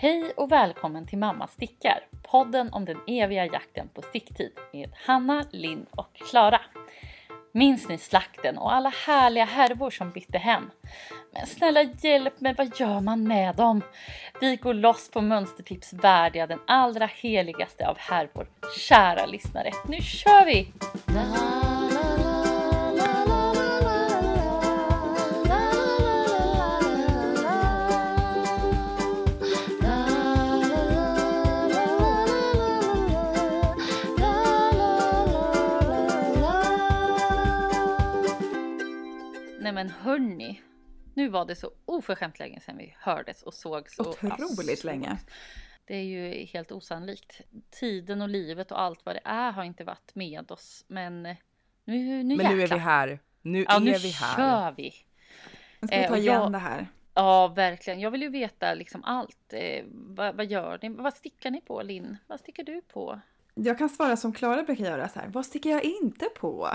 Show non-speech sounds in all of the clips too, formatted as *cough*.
Hej och välkommen till Mamma stickar, podden om den eviga jakten på sticktid med Hanna, Linn och Klara. Minns ni slakten och alla härliga härvor som bytte hem? Men snälla hjälp mig, vad gör man med dem? Vi går loss på mönstertips värdiga den allra heligaste av härvor. Kära lyssnare, nu kör vi! Men hörni, nu var det så oförskämt länge sedan vi hördes och sågs. Och, Otroligt länge. Det är ju helt osannolikt. Tiden och livet och allt vad det är har inte varit med oss. Men nu, nu Men nu är vi här. Nu Ja, är nu vi här. kör vi. Nu ska vi Eh, ta igen jag- det här. Ja, verkligen. Jag vill ju veta liksom allt. Eh, vad, vad gör ni? Vad stickar ni på, Linn? Vad stickar du på? Jag kan svara som Klara brukar göra så här. Vad sticker jag inte på?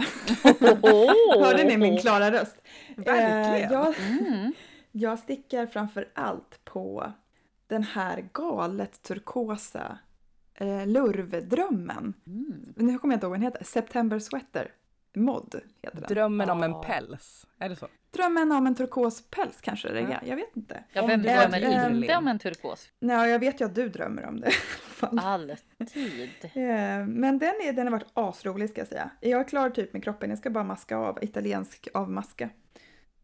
Oh! *laughs* Hörde ni min klara röst? Verkligen. Eh, jag, Mm. jag stickar framför allt på den här galet turkosa eh, lurvdrömmen. Mm. Nu kommer jag inte ihåg vad den heter. September Sweater. Mod heter den. Drömmen om en päls. Är det så? Drömmen om en turkos päls kanske det är. Ja. Jag vet inte. Ja, vem drömmer var inte Linn. om en turkos? Nej, jag vet ju att du drömmer om det. *laughs* Alltid. Eh, Men den, är, den har varit asrolig ska jag säga. Jag är klar typ med kroppen. Jag ska bara maska av, italiensk avmaska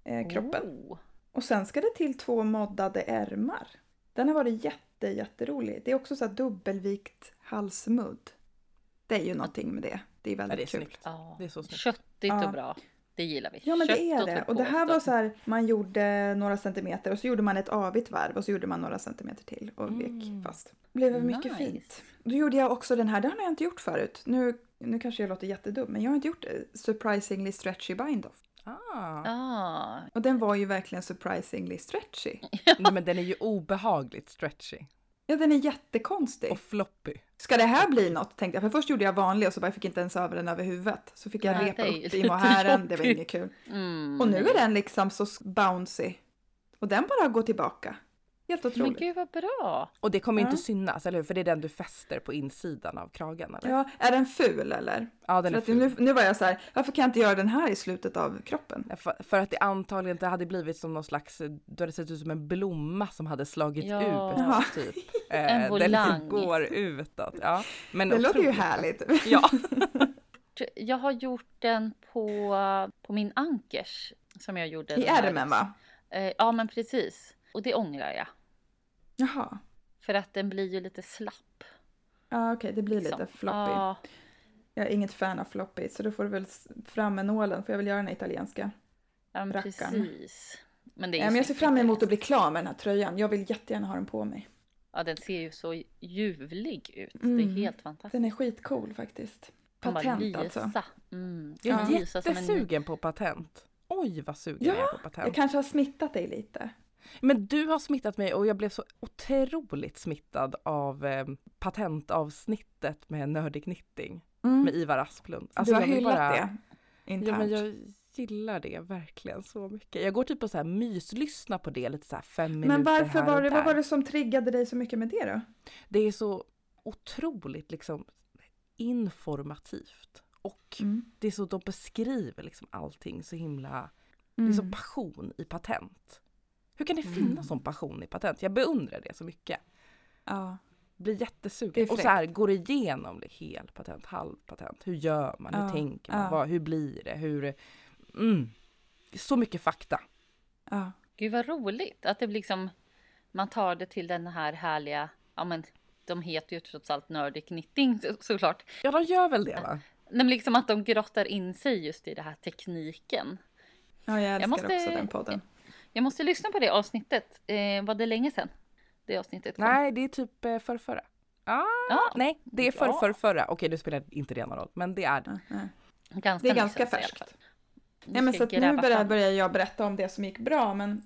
eh, kroppen. Oh. Och sen ska det till två moddade ärmar. Den har varit jätte, jätterolig. Det är också så här dubbelvikt halsmudd. Det är ju någonting med det. Det är väldigt det är kul. snyggt. Ja. Det är så snyggt. Köttigt Ja. och bra. Det gillar vi. Ja men det Kött är det. Och det här var så här, man gjorde några centimeter och så gjorde man ett avigt varv och så gjorde man några centimeter till och vek Mm. fast. Det blev mycket Nice. fint. Då gjorde jag också den här, den har jag inte gjort förut. Nu, nu kanske jag låter jättedum men jag har inte gjort det. Surprisingly stretchy bind-off. Ah. Ah, Och den var ju verkligen surprisingly stretchy. *laughs* Nej, men den är ju obehagligt stretchy. Ja den är jättekonstig. Och floppy. Ska det här bli något tänkte jag. För först gjorde jag vanlig och så bara fick inte ens över den över huvudet. Så fick jag Nej, repa upp i lite mohaären. Det var inget kul. mm. Och nu är den liksom så bouncy. Och den bara går tillbaka. Helt Men otroligt. gud vad bra! Och det kommer Ja. inte synas, eller hur? För det är den du fäster på insidan av kragen, eller? Ja, är den ful eller? Ja, den För är ful. nu, nu var jag så här, varför kan jag inte göra den här i slutet av kroppen? Ja, För, för att det antagligen inte hade blivit som någon slags, då hade sett ut som en blomma som hade slagit Ja. ut Jaha. typ. *laughs* En Eh, volang. Den går utåt. Ja. Men Det låter ju otroligt. härligt. Ja. *laughs* Jag har gjort den på, på min ankers. Som jag gjorde. I ärmen va? Eh, ja men precis. Och det ångrar jag. Jaha. För att den blir ju lite slapp. Ja okej, det blir liksom. lite floppy. Ja, Jag är inget fan av floppy så då får du väl fram med nålen för jag vill göra den italienska. ja men Rackarn. precis. Men det är Ja, men jag ser fram emot att bli klar med den här tröjan. Jag vill jättegärna ha den på mig. Ja den ser ju så ljuvlig ut. Det Mm. är helt fantastiskt. Den är skitcool faktiskt. Patent lysa. alltså. Mm. Jag är en- jättesugen på patent. Oj vad sugen Ja, jag är på patent. Jag kanske har smittat dig lite. Men du har smittat mig och jag blev så otroligt smittad av eh, patentavsnittet med Nördig Knitting Mm. med Ivar Asplund. du har hyllat bara- det internt. Ja men jag gillar det verkligen så mycket. Jag går typ och så här myslyssna på det lite så här fem minuter Men varför här var det, vad var det som triggade dig så mycket med det då? Det är så otroligt liksom informativt. Och Mm. det är så de beskriver liksom allting så himla, det Mm. är så passion i patent. Hur kan det Mm. finnas sån passion i patent? Jag beundrar det så mycket. Ja. Blir jättesugen. Och så här går igenom det helpatent, halvpatent. Hur gör man? Hur Ja, tänker man? ja. Vad, hur blir det? Hur... Mm. Så mycket fakta. ja. Gud vad roligt att det blir liksom man tar det till den här härliga, ja men de heter ju trots allt nördig knitting så- såklart. Ja, de gör väl det va? Nej, men liksom att de grottar in sig just i det här tekniken. ja, jag älskar måste- också den podden. Jag måste lyssna på det avsnittet. Eh, var det länge sedan? Det avsnittet kom? Nej, det är typ eh, förrförra. Ah, Ja, nej, det är Ja. för, för, förra. Okej, det spelar inte det någon roll, men det är det. Ganska Det är ganska färskt. Ja, men så att nu börjar, börjar jag berätta om det som gick bra, men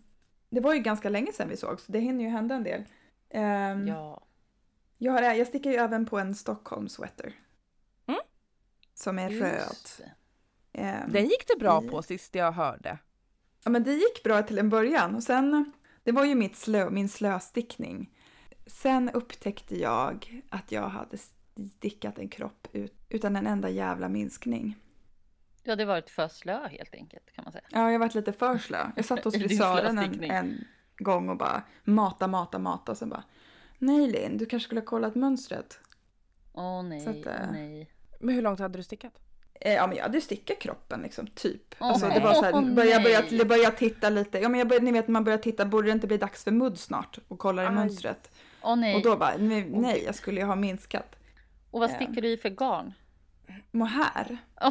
det var ju ganska länge sedan vi såg, så det hinner ju hända en del. Ehm, Ja. jag, har, jag sticker ju även på en Stockholm sweater. Mm. Som är Just röd. det. Ehm, Den gick det bra i- på sist jag hörde. Ja, men det gick bra till en början och sen, det var ju mitt slö, min slöstickning. Sen upptäckte jag att jag hade stickat en kropp ut, utan en enda jävla minskning. Du hade varit för slö helt enkelt kan man säga. Ja, jag varit lite för slö. Jag satt hos *laughs* frisören en, en gång och bara mata, mata, mata och sen bara Nej Linn, du kanske skulle ha kollat mönstret. Åh nej, Så att, eh, nej. Men hur långt hade du stickat? Eh, Ja men jag hade stickat kroppen liksom, typ. Åh, alltså, det var så här, nej. jag började titta lite. Ja men jag började, ni vet man börjar titta, borde det inte bli dags för mudd snart? Och kollar i Aj. mönstret. Åh nej. Och då bara, nej, nej jag skulle ju ha minskat. Och vad eh, stickar du i för garn? Mohair. *laughs*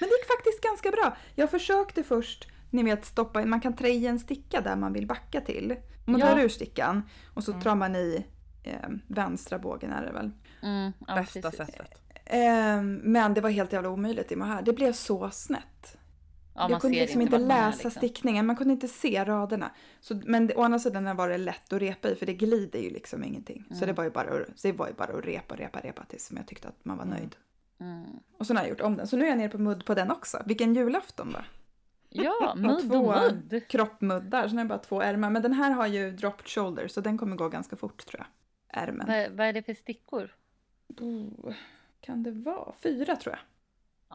Men det gick faktiskt ganska bra. Jag försökte först, ni vet stoppa in, man kan trä i en sticka där man vill backa till. Man Ja. tar ur stickan och så Mm. drar man i eh, vänstra bågen är det väl. Mm, ja, Bästa precis. sättet. Eh, men det var helt jävla omöjligt i mohair. Det blev så snett. Ja, man jag kunde liksom inte läsa liksom. stickningen, man kunde inte se raderna. Så, men å andra sidan var det lätt att repa i för det glider ju liksom ingenting. Så Mm. det var ju bara, så det var ju bara att repa, repa, repa tills jag tyckte att man var Mm. nöjd. Mm. Och så har jag gjort om den. Så nu är jag nere på mudd på den också. Vilken julafton va? Ja, *laughs* mudd och mudd. kroppmuddar, så nu är det bara två ärmar. Men den här har ju dropped shoulder så den kommer gå ganska fort tror jag. Ärmen. Vad, vad är det för stickor? Oh, kan det vara? Fyra tror jag.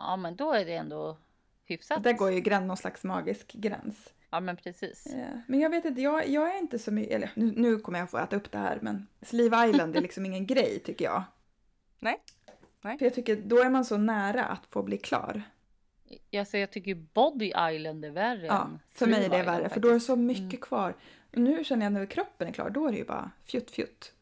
Ja, men då är det ändå hyfsat. Där går ju grann någon slags magisk gräns. Ja, men precis. Eh, Men jag vet inte, jag, jag är inte så mycket, eller nu, nu kommer jag få äta upp det här men Sleeve Island är liksom *laughs* ingen grej tycker jag. Nej. Nej. För jag tycker då är man så nära att få bli klar. Alltså, jag tycker Body Island är värre Ja, än för mig är det Island värre för då är det så mycket Mm. kvar. Nu känner jag när kroppen är klar, då är det ju bara fjutt fjutt.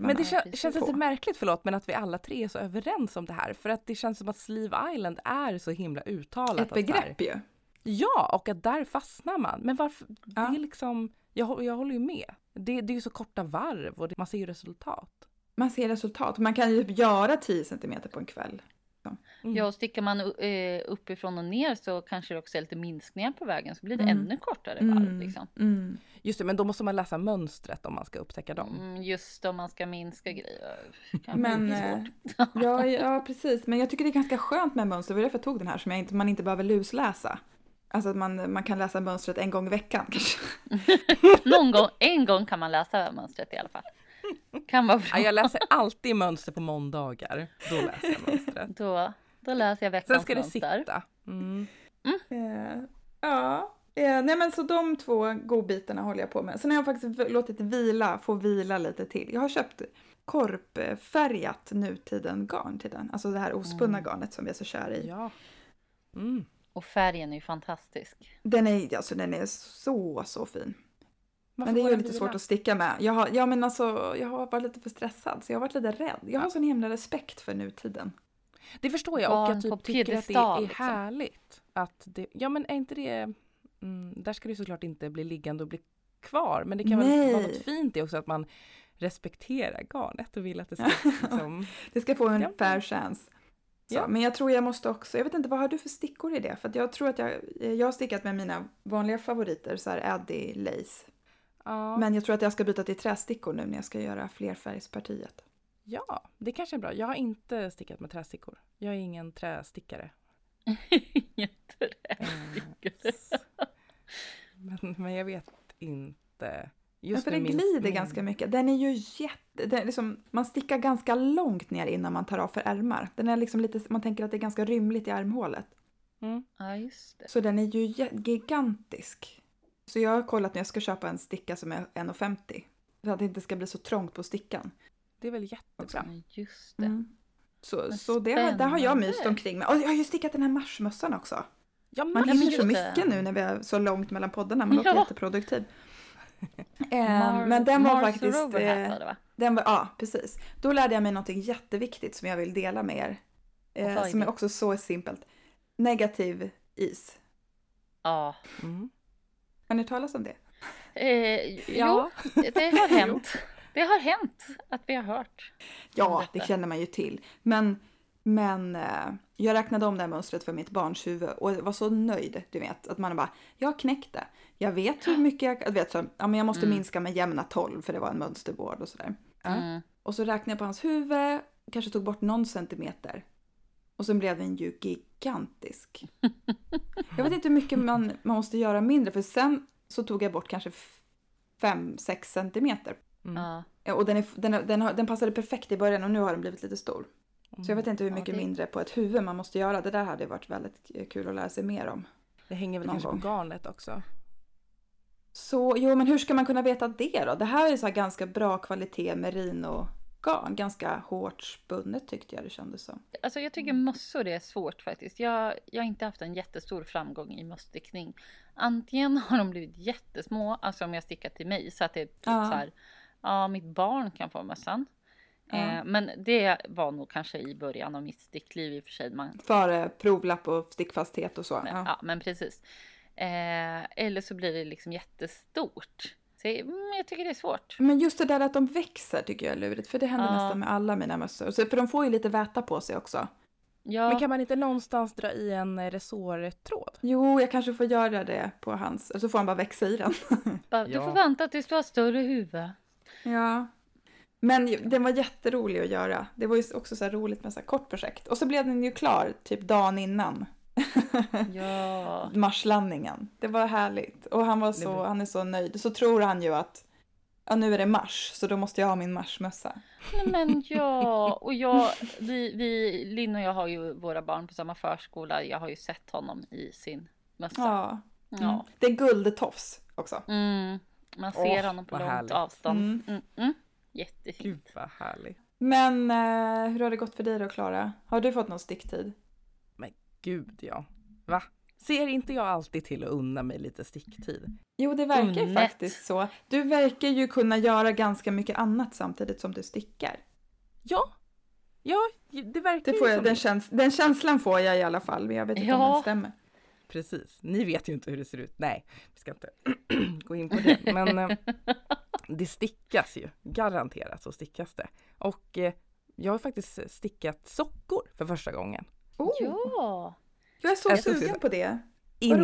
Men det kän- känns lite märkligt, förlåt, men att vi alla tre är så överens om det här. För att det känns som att Sleeve Island är så himla uttalat. Ett begrepp ju. Ja, och att där fastnar man. Men varför? Det Ja. är liksom, jag, jag håller ju med. Det, det är ju så korta varv och det, man ser ju resultat. Man ser resultat. Man kan ju typ göra 10 cm på en kväll. Mm. Ja, och stickar man eh, uppifrån och ner så kanske det också är lite minskningar på vägen så blir det Mm. ännu kortare varv. Liksom. Mm. Just det, men då måste man läsa mönstret om man ska upptäcka dem. Mm, just om man ska minska grejer. Men, eh. *laughs* Ja, ja, precis. Men jag tycker det är ganska skönt med mönster. Det var därför jag tog den här som inte, man inte behöver lusläsa. Alltså att man, man kan läsa mönstret en gång i veckan kanske. *laughs* Någon gång, en gång kan man läsa mönstret i alla fall. Kan vara bra. Ja, jag läser alltid mönster på måndagar. Då läser jag mönstret. Då, då läser jag veckans Sen ska det sitta. Mm. Eh, ja, eh, nej men så de två godbitarna håller jag på med. Sen har jag faktiskt låtit vila, få vila lite till. Jag har köpt korpfärgat nutiden garn till den. Alltså det här ospunna Mm. garnet som vi är så kära i. Ja. Mm. Och färgen är ju fantastisk. Den är, alltså, den är så, så fin. Varför Men det är ju lite vila? svårt att sticka med. Jag har, ja men alltså, jag har varit lite för stressad så jag har varit lite rädd. Jag har Ja. sån himla respekt för nutiden. Det förstår jag och jag typ tycker att det är liksom. härligt. Att det, ja men är inte det, mm, där ska det såklart inte bli liggande och bli kvar. Men det kan väl vara Nej. något fint i också att man respekterar garnet och vill att det ska *laughs* liksom, Det ska få en Ja. fair chance. Så, Ja. Men jag tror jag måste också, jag vet inte vad har du för stickor i det? För att jag tror att jag, jag har stickat med mina vanliga favoriter, så här Addy Lace. ja, Men jag tror att jag ska byta till trästickor nu när jag ska göra flerfärgspartiet. Ja, det kanske är bra. Jag har inte stickat med trästickor. Jag är ingen trästickare. *laughs* Jätterädd. Eh, men, men jag vet inte. Ja, Just för nu det min- glider min- ganska mycket. Den är ju jätte... Den är liksom, man stickar ganska långt ner innan man tar av för ärmar. Den är liksom lite, man tänker att det är ganska rymligt i armhålet. Mm. Ja, just det. Så den är ju gigantisk. Så jag har kollat när jag ska köpa en sticka som är 1,50. För att det inte ska bli så trångt på stickan. Det är väl jättebra. Just det. Mm. Så, så det, har- där har jag myst omkring med. Och jag har ju stickat den här marsmössan också. Ja, Man hinner så mycket nu när vi är så långt mellan poddarna. Man låter Ja. jätteproduktiv. *laughs* Eh, Mar- men den var Mars faktiskt... Rover eh, Hat var det va? Den var, ja, precis. Då lärde jag mig något jätteviktigt som jag vill dela med er. Eh, som är också så simpelt. Negativ is. Ja. Mm. Har ni talas om det? Eh, Ja. Jo, det har *laughs* hänt. Det har hänt att vi har hört. Ja, det känner man ju till. Men, men eh, jag räknade om det här mönstret för mitt barns huvud och var så nöjd, du vet. Att man bara, jag knäckte. Jag vet hur mycket jag, jag vet så, ja men jag måste Mm. minska med jämna 12 för det var en mönsterbord och sådär. Ja. Mm. Och så räknade jag på hans huvud, kanske tog bort någon centimeter. Och sen blev den ju gigantisk. *laughs* Jag vet inte hur mycket man, man måste göra mindre för sen så tog jag bort kanske 5-6 centimeter. Mm. Ja. Ja, Och den, är, den, den, har, den passade perfekt i början och nu har den blivit lite stor. Så jag vet inte hur Ja, mycket det- mindre på ett huvud man måste göra. Det där hade varit väldigt kul att lära sig mer om. Det hänger väl någon kanske gång. på garnet också. Så jo, men hur ska man kunna veta det då? Det här är så här ganska bra kvalitet merino-garn. Ganska hårt spunnet tyckte jag det kändes som. Alltså jag tycker mössor är svårt faktiskt. Jag, jag har inte haft en jättestor framgång i mössstickning. Antingen har de blivit jättesmå, alltså om jag stickar till mig så att det är typ Ja. så här, ja mitt barn kan få mössan. Eh, men det var nog kanske i början av mitt stickliv i och för sig. Man, Före provlapp och stickfasthet och så. men, Ja. ja. men precis. Eh, eller så blir det liksom jättestort. Så jag, mm, jag tycker det är svårt. Men just det där att de växer tycker jag är lurigt. För det händer Ja. nästan med alla mina mössor. Så, för de får ju lite väta på sig också. Ja, Men kan man inte någonstans dra i en resårtråd? Jo, jag kanske får göra det på hans. Så får han bara växa i den. *laughs* bara, du får vänta tills du har större huvud. Ja. Men den var jätterolig att göra. Det var ju också så här roligt med så här kort projekt. Och så blev den ju klar typ dagen innan *laughs* Ja. marslandningen. Det var härligt. Och han, var så, han är så nöjd. Så tror han ju att ja, nu är det mars, så då måste jag ha min marsmössa. Nej, men *laughs* ja, och jag, vi, vi, Linn och jag har ju våra barn på samma förskola. Jag har ju sett honom i sin mössa. Ja. Mm. Ja. Det är guldtofs också. Mm, man ser Åh, honom på långt härligt. avstånd. Mm. Mm. Mm, Jättefint. Gud vad härligt. Men eh, hur har det gått för dig då, Klara? Har du fått någon sticktid? Gud ja. Va? Ser inte jag alltid till att unna mig lite sticktid? Jo, det verkar ju Unnet. faktiskt så. Du verkar ju kunna göra ganska mycket annat samtidigt som du stickar. Ja. Ja, det verkar Det får ju jag, som den, käns- den känslan får jag i alla fall, men jag vet inte om Ja. den stämmer. Precis. Ni vet ju inte hur det ser ut. Nej, vi ska inte *clears throat* gå in på det. Men eh, *laughs* det stickas ju. Garanterat så stickas det. Och eh, jag har faktiskt stickat sockor för första gången. Oh, Ja. Jag är så Jag ska sugen på det. Jag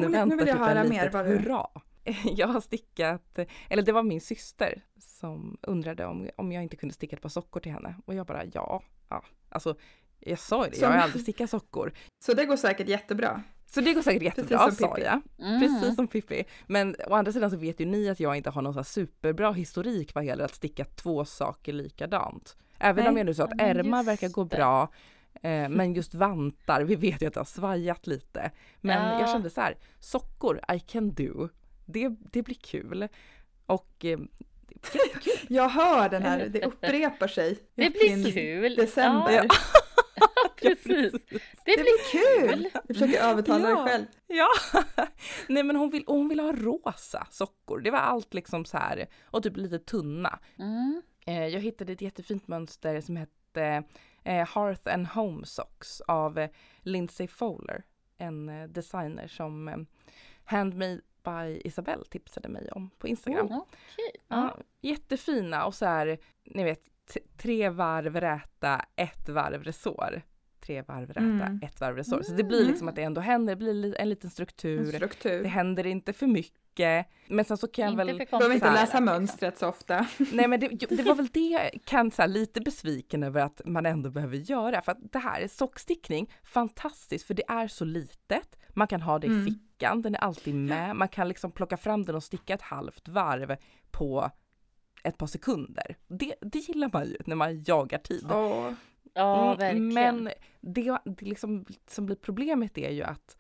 typ mer litet vad du- hurra. *laughs* Jag har stickat, eller det var min syster som undrade om, om jag inte kunde sticka ett par sockor till henne. Och jag bara ja, ja. Alltså jag sa ju det, jag har aldrig stickat sockor. *laughs* Så det går säkert jättebra. Så det går säkert jättebra, sa jag. Mm. Precis som Pippi. Men å andra sidan så vet ju ni att jag inte har någon så superbra historik vad gäller att sticka två saker likadant. Även Nej. om jag nu sa att ärmar verkar gå bra. Eh, *laughs* men just vantar, vi vet ju att det har svajat lite. Men Ja. jag kände så här, sockor, I can do. Det, det blir kul. Och eh, *laughs* Jag hör den här, det upprepar sig. Det blir kul. December. Ja, *laughs* precis. Det blir kul! Jag försöker övertala Ja. dig själv. Ja, *laughs* nej men hon vill, hon vill ha rosa sockor. Det var allt liksom så här och typ lite tunna. Mm. Eh, jag hittade ett jättefint mönster som hette eh, Hearth and Home Socks av eh, Lindsay Fowler. En designer som Handmade by Isabelle tipsade mig om på Instagram. Oh, Okej. Ja, jättefina och så här, ni vet, tre varv räta, ett varv resår. Tre varv räta, Mm. ett varv resår. Så det blir liksom att det ändå händer, det blir li- en liten En struktur. Det struktur. händer inte för mycket. Men sen så kan jag Inte väl... för Du behöver inte läsa liksom. mönstret så ofta. Nej men det, det var väl det jag kan så här, lite besviken över att man ändå behöver göra. För att det här är sockstickning, fantastiskt för det är så litet. Man kan ha det i Mm. fickan, den är alltid med. Man kan liksom plocka fram den och sticka ett halvt varv på ett par sekunder. Det, det gillar man ju när man jagar tid. Åh. Ja, Mm, verkligen. Men det, det liksom, som blir problemet är ju att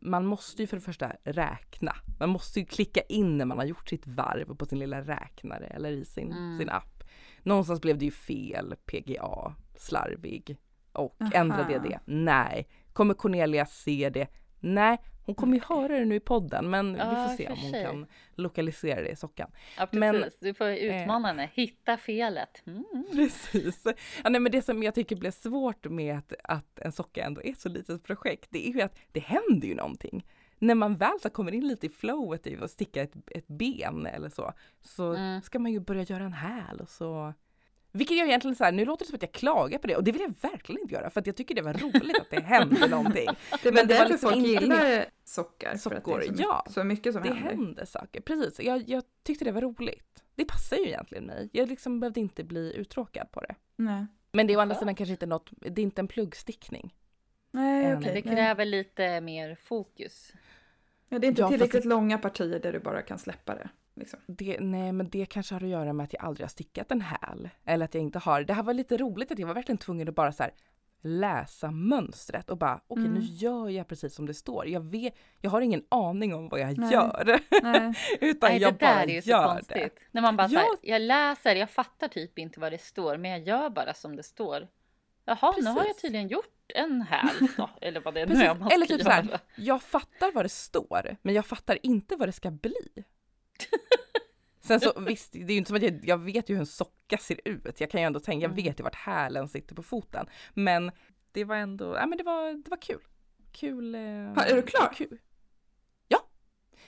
man måste ju för det första räkna. Man måste ju klicka in när man har gjort sitt varv på sin lilla räknare eller i sin, Mm. sin app. Någonstans blev det ju fel, PGA, slarvig. Och Aha. ändrade jag det? Nej. Kommer Cornelia se det? Nej. Hon kommer ju höra det nu i podden men vi får se om hon sig. kan lokalisera det i sockan. ja, precis. men- eh, du får utmana henne. Hitta felet. Mm. Precis. Ja, nej, men det som jag tycker blev svårt med att, att en socka ändå är ett så litet projekt, det är ju att det händer ju någonting. När man väl så kommer in lite i flowet i att sticka ett, ett ben eller så, så Mm. ska man ju börja göra en häl och så. Vilket jag egentligen så här, nu låter det som att jag klagar på det och det vill jag verkligen inte göra för att jag tycker det var roligt att det händer *laughs* någonting. Det är väl det därför liksom folk inte gillar sockar. För att det Sockor, är så, mycket, ja. så mycket som Det händer. händer saker, precis. Jag, jag tyckte det var roligt. Det passar ju egentligen mig. Jag liksom behövde inte bli uttråkad på det. Nej, Men det är å andra sidan kanske inte något, det är inte en pluggstickning. Nej okej. Det nej. kräver lite mer fokus. Ja, det är inte Ja, fast tillräckligt långa partier där du bara kan släppa det. Liksom. Det, nej men det kanske har att göra med att jag aldrig har stickat en häl. Eller att jag inte har. Det här var lite roligt att jag var verkligen tvungen att bara så här läsa mönstret och bara okej Mm. nu gör jag precis som det står. Jag vet, jag har ingen aning om vad jag Nej. gör. Nej. *laughs* Utan Nej, jag det bara där är ju så konstigt. det. När man bara Ja. så här, jag läser, jag fattar typ inte vad det står, men jag gör bara som det står. Jaha, nu har jag Precis. tydligen gjort en häl då, *laughs* eller vad det nu Precis. är man Eller ska typ så här, göra. jag fattar vad det står men jag fattar inte vad det ska bli. *laughs* Sen så visst, det är ju inte som att jag, jag vet ju hur en socka ser ut. Jag kan ju ändå tänka, jag Mm. vet ju vart hälen sitter på foten. Men det var ändå, ja men det var, det var kul. Kul. Eh, Ja, är du klar? Kul. Ja.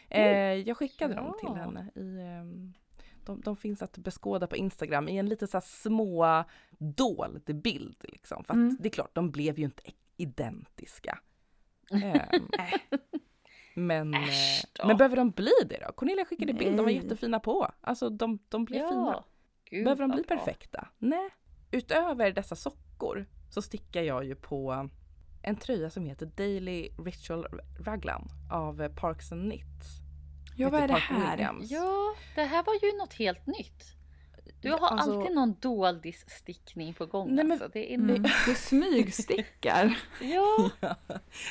Eh, jag skickade dem till Ja. henne i ehm, de, de finns att beskåda på Instagram i en lite så små dold bild liksom. För att Mm. det är klart, de blev ju inte identiska. *laughs* Ehm, men, eh, Äsch då. men behöver de bli det då? Cornelia skickade bild, de var jättefina på. Alltså de, de blev fina. Gud, Behöver de bli bra. perfekta? Nej. Utöver dessa sockor så stickar jag ju på en tröja som heter Daily Ritual Raglan av Parks and Knits. Ja, vad är det Park här? Williams. Ja, det här var ju något helt nytt. Du har Alltså- alltid någon doldis-stickning på gång Nej, men- alltså. Det är Mm. Du smygstickar. *laughs* *laughs* Ja,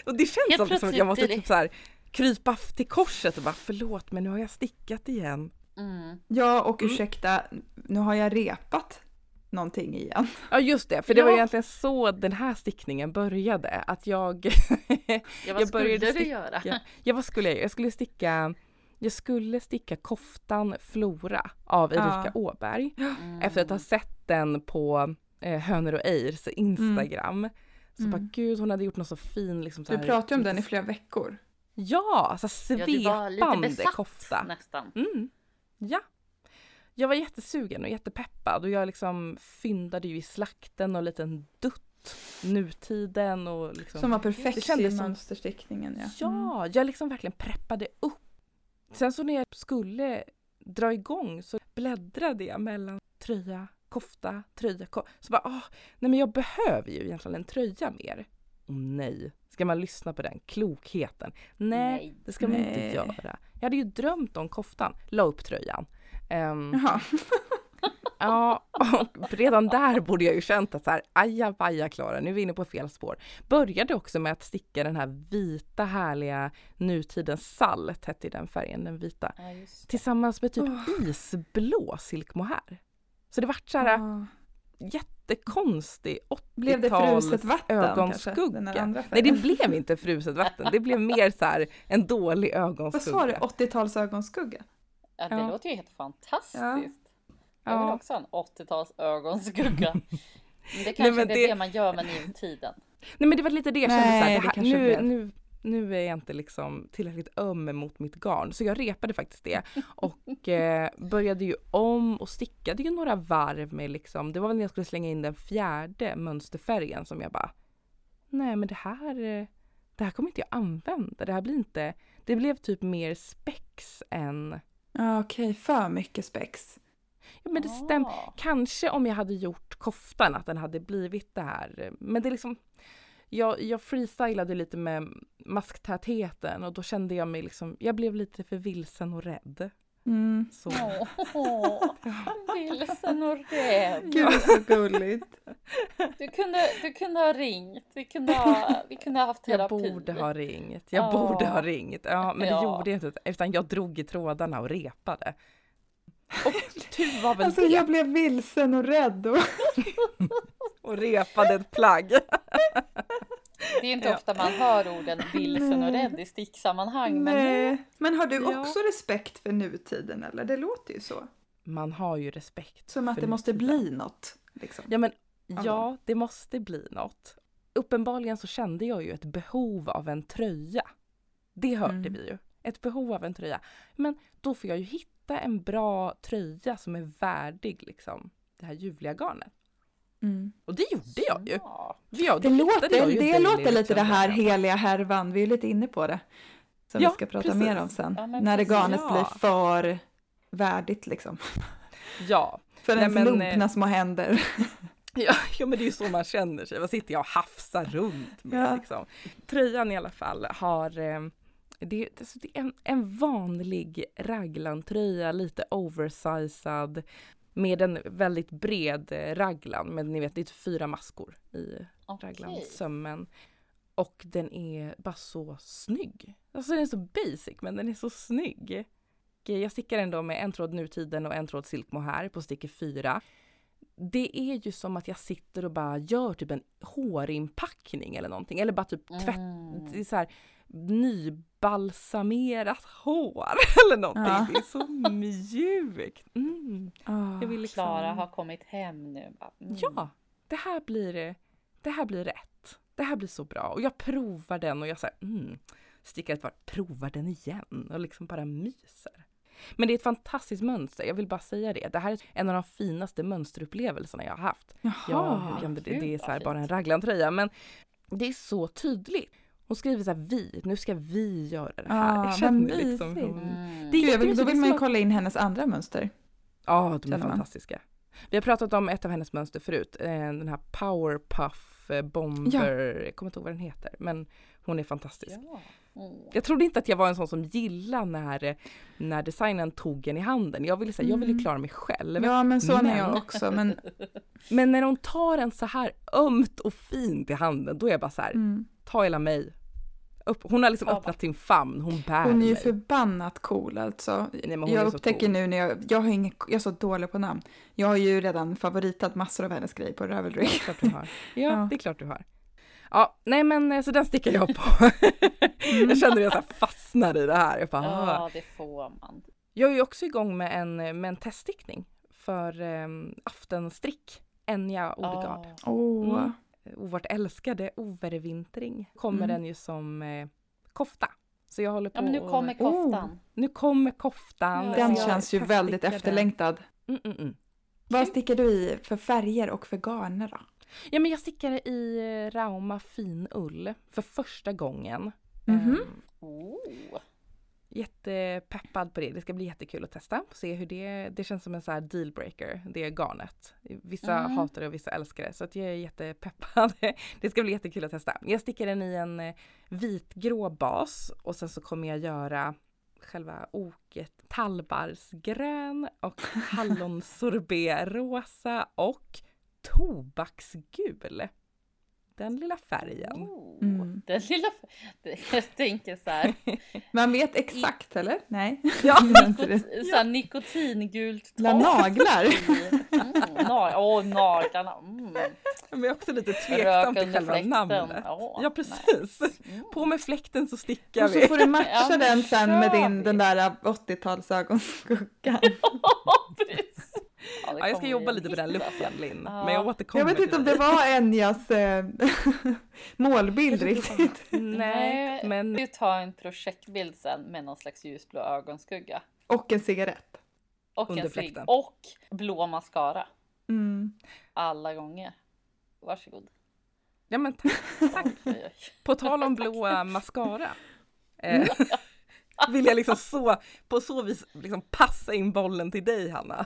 Och det känns alltid som att jag måste typ så här krypa till korset och bara förlåt men nu har jag stickat igen. mm. Ja, och Mm. ursäkta, nu har jag repat någonting igen. Ja just det, för det var Ja. egentligen så den här stickningen började. Att jag, *laughs* ja vad Jag skulle började du sticka. göra? ja vad skulle jag göra? Jag skulle sticka jag skulle sticka koftan Flora av Erika Ja. Åberg. Mm. Efter att ha sett den på eh, Hönor och Eirs Instagram. Så Mm. bara gud hon hade gjort något så fin liksom så Du pratade om den i flera veckor. Ja, så Ja, du var lite svepande besatt kofta. nästan. Mm. Ja. Jag var jättesugen och jättepeppad och jag liksom fyndade ju i slakten och en liten dutt nutiden och liksom Som var perfekt i som- mönsterstickningen. Ja. Mm. Ja, jag liksom verkligen preppade upp. Sen så när jag skulle dra igång så bläddrade jag mellan tröja, kofta, tröja, ko- så bara åh, nej men jag behöver ju egentligen en tröja mer. Och nej, ska man lyssna på den klokheten? Nej, Nej. det ska man inte Nej. göra. Jag hade ju drömt om koftan, la upp tröjan. Ehm, Jaha. *laughs* Ja, och redan där borde jag ju känt att så här, ajabaja Klara, nu är vi inne på fel spår. Började också med att sticka den här vita härliga nutidens salt, hette den färgen, den vita. Ja. Tillsammans med typ Åh. isblå silkmohair. Så det vart så här Ja. Jättekonstig 80-tals Blev det fruset vatten kanske? Ögonskugga. andra Nej det blev inte fruset vatten, det blev mer så här en dålig Vad ögonskugga. sa du? 80-tals ögonskugga? Ja, det Ja. låter ju helt fantastiskt. Ja. Jag vill Ja. också ha en 80-tals ögonskugga. *laughs* Men det kanske men inte är det- det man gör med nutiden. Nej men det var lite det jag kände Nej, så här, det det här, kanske nu, blev. nu, nu är jag inte liksom tillräckligt öm mot mitt garn. Så jag repade faktiskt det och *laughs* eh, började ju om och stickade ju några varv med liksom, det var väl när jag skulle slänga in den fjärde mönsterfärgen som jag bara, nej men det här, det här kommer inte jag använda. Det här blir inte, det blev typ mer spex än, Ja, okej. För mycket spex. ja men det stämmer. Ah. Kanske om jag hade gjort koftan att den hade blivit det här. Men det är liksom jag, jag freestylade lite med masktätheten och då kände jag mig liksom, jag blev lite för vilsen och rädd. Mm. Så. Åh, *laughs* vilsen och rädd. Gud, så gulligt. Du kunde, du kunde ha ringt. Vi kunde ha, vi kunde ha haft Jag terapi. borde ha ringt, jag Ja. borde ha ringt. Ja men det Ja. gjorde jag inte utan jag drog i trådarna och repade. Och tur var väl Alltså det. jag blev vilsen och rädd. Och... *laughs* Och repade ett plagg. Det är inte Ja. ofta man hör orden vilsen och rädd i sticksammanhang. Men nu, Nej. Men har du Ja. också respekt för nutiden eller? Det låter ju så. Man har ju respekt. Som att för det måste nutiden. bli något. Liksom. Ja men ja, det måste bli något. Uppenbarligen så kände jag ju ett behov av en tröja. Det hörde Mm. vi ju. Ett behov av en tröja. Men då får jag ju hitta en bra tröja som är värdig liksom det här ljuvliga garnet. Mm. Och det gjorde jag ju. Ja. Det, låter, jag ju det låter lite det här heliga härvan. Vi är lite inne på det. Som Ja, vi ska prata precis. mer om sen. Ja, när det precis. garnet Ja. blir för värdigt liksom. Ja. *laughs* För ens men, lumpna eh, små händer. *laughs* Ja, ja, men det är ju så man känner sig. Vad sitter jag och hafsar runt med Ja. liksom. Tröjan i alla fall har eh, Det, är- alltså, det är en, en vanlig raglantröja, lite oversized med en väldigt bred eh, raglan. Men ni vet, det är typ fyra maskor i Okej. raglansömmen. Och den är bara så snygg. Alltså den är så basic men den är så snygg. Jag stickar den då med en tråd nutiden och en tråd silk mohair på sticker 4. Det är ju som att jag sitter och bara gör typ en hårinpackning eller någonting. Eller bara typ tvätt, Mm. så här nybalsamerat hår *laughs* eller någonting. Ja. Det är så *laughs* mjukt. Mm. Ah, Jag vill liksom... Klara har kommit hem nu. Mm. Ja, det här blir, det här blir rätt. Det här blir så bra. Och jag provar den och jag säger mm, stickar ett varv, provar den igen och liksom bara myser. Men det är ett fantastiskt mönster, jag vill bara säga det. Det här är en av de finaste mönsterupplevelserna jag har haft. Jaha. Ja, hur kan det, det är så bara en raglantröja men det är så tydligt. Hon skriver så här vi, nu ska vi göra det här. Ah, jag känner liksom hon, Mm. Det är Gud, jag vill, då vill man ju kolla in hennes andra mönster. Ja, de är man. fantastiska. Vi har pratat om ett av hennes mönster förut, eh, den här Powerpuff eh, Bomber, jag kommer inte ihåg vad den heter, men hon är fantastisk. Ja. Mm. Jag trodde inte att jag var en sån som gillade när, eh, när designen tog en i handen. Jag ville, säga, jag ville Mm. klara mig själv. Ja, men så är jag också. Men, *laughs* Men när hon tar en så här ömt och fint i handen, då är jag bara så här, mm. ta hela mig. Upp. Hon har liksom Ja, öppnat sin famn, hon bär Hon är ju förbannat cool alltså. Nej, jag så upptäcker cool. nu när jag, jag har ingen, jag är så dålig på namn. Jag har ju redan favoritat massor av hennes grejer på Ravelry. Det är klart du har. *laughs* Ja, Ja. det är klart du har. Ja, nej men eh, så den stickar jag på. Mm. jag känner att jag så fastnar i det här. Jag, bara, ah. ja, det får man. jag är ju också igång med en, med en teststickning för um, aftenstrick. Enja Odegaard. Ja. Åh, Mm. Och vårt älskade overvintring kommer Mm. den ju som eh, kofta. Så jag håller på ja, men nu och- kommer koftan. nu kommer koftan. Ja. den känns ju väldigt efterlängtad. Mm, mm, mm. Vad stickar du i för färger och för garner då? Ja men jag stickar i eh, Rauma fin ull för första gången. Mhm. Ehm, Oh. Jättepeppad på det. Det ska bli jättekul att testa. Se hur det, det känns som en så här dealbreaker, det garnet. Vissa Mm. hatar det och vissa älskar det. Så att jag är jättepeppad. *laughs* Det ska bli jättekul att testa. Jag stickar den i en eh, vitgrå bas och sen så kommer jag göra själva oket tallbarrsgrön och *laughs* hallonsorbet-rosa och tobaksgul. Den lilla färgen. Mm. Den *laughs* lilla... Jag tänker så här. *laughs* Man vet exakt eller? Nej. *laughs* Ja. Så här nikotingult La naglar. i. Mm, na- Åh, naglarna. Mm. Men jag är också lite tveksam till själva fläkten. namnet. Åh, ja precis. Mm. På med fläkten så stickar Och så vi. får du matcha Ja, den sen med din, vi. den där 80-talsögonskuggan. Precis. Ja, Ja, jag ska jobba lite på den alltså. Linn. Ja. Men jag återkommer Jag vet inte om det var Enjas eh, *laughs* målbild riktigt. Nej, men Vi tar en projektbild sen med någon slags ljusblå ögonskugga. Och en cigarett. Och Under en fläkten. Och blå mascara. Mm. Alla gånger. Varsågod. ja men *laughs* tack. Oj. På tal om blå *laughs* mascara. Eh, vill jag liksom så, på så vis liksom passa in bollen till dig Hanna.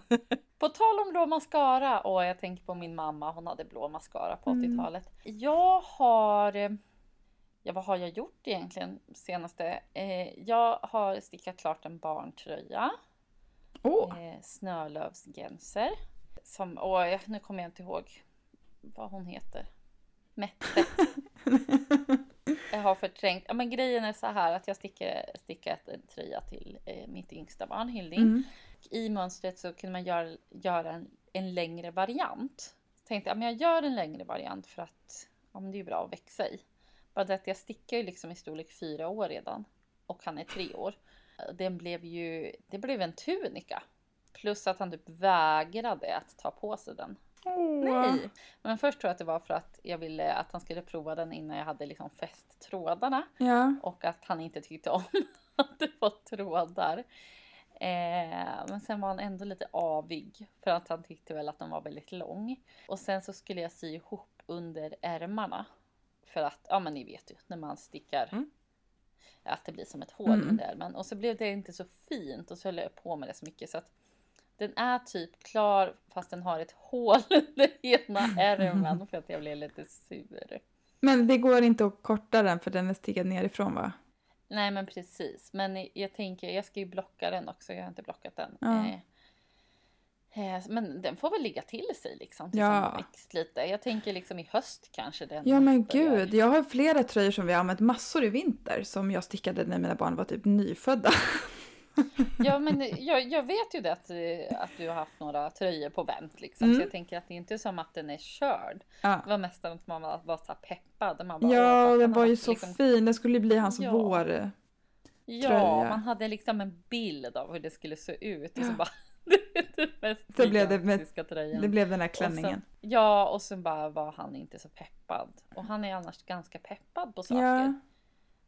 På tal om blå mascara och jag tänker på min mamma, hon hade blå mascara på Mm. 80-talet. Jag har, ja vad har jag gjort egentligen senaste? Eh, jag har stickat klart en barntröja, Åh, eh, snörlövsgenser. Som, jag- nu kommer jag inte ihåg vad hon heter. Mette. *laughs* Jag har förträngt. Ja, men grejen är så här att jag stickar, stickat en tröja till eh, mitt yngsta barn Hilding. Mm. I mönstret så kunde man göra, göra en, en längre variant. Så tänkte jag, men jag gör en längre variant för att ja, det är bra att växa i. Bara det att jag stickar ju liksom i storlek fyra år redan. Och han är tre år. Den blev ju, det blev en tunika. Plus att han typ vägrade att ta på sig den. Åh. Nej. Men först tror jag att det var för att jag ville att han skulle prova den innan jag hade liksom fäst trådarna. Ja. Och att han inte tyckte om *laughs* att det var trådar. Eh, men sen var han ändå lite avig. För att han tyckte väl att den var väldigt lång. Och sen så skulle jag sy ihop under ärmarna. För att, ja men ni vet ju när man stickar. Mm. Att det blir som ett hål Mm. under ärmen. Och så blev det inte så fint. Och så höll jag på med det så mycket. Så att den är typ klar fast den har ett hål *laughs* under ena ärmen. För att jag blev lite sur. Men det går inte att korta den för den är stickad nerifrån va? Nej men precis. Men jag tänker, jag ska ju blocka den också. Jag har inte blockat den. Ja. Eh, eh, men den får väl ligga till sig liksom. Tills Ja. den växt lite. Jag tänker liksom i höst kanske den Ja men gud, jag har flera tröjor som vi har använt massor i vinter som jag stickade när mina barn var typ nyfödda. *laughs* Ja men jag, jag vet ju det att, eh, att du har haft några tröjor på vänt liksom. Mm. Så jag tänker att det är inte som att den är körd. Ja, Det var mest att man var, var så peppad. Man bara, ja den var ju så liksom- fin. Den skulle bli hans Ja. vår. Ja, tröja. man hade liksom en bild av hur det skulle se ut. Och så bara, *laughs* det mest Så blev det med-. Det blev den här Och klänningen. sen- ja, och sen bara var han inte så peppad. Och han är annars ganska peppad på saker. Ja,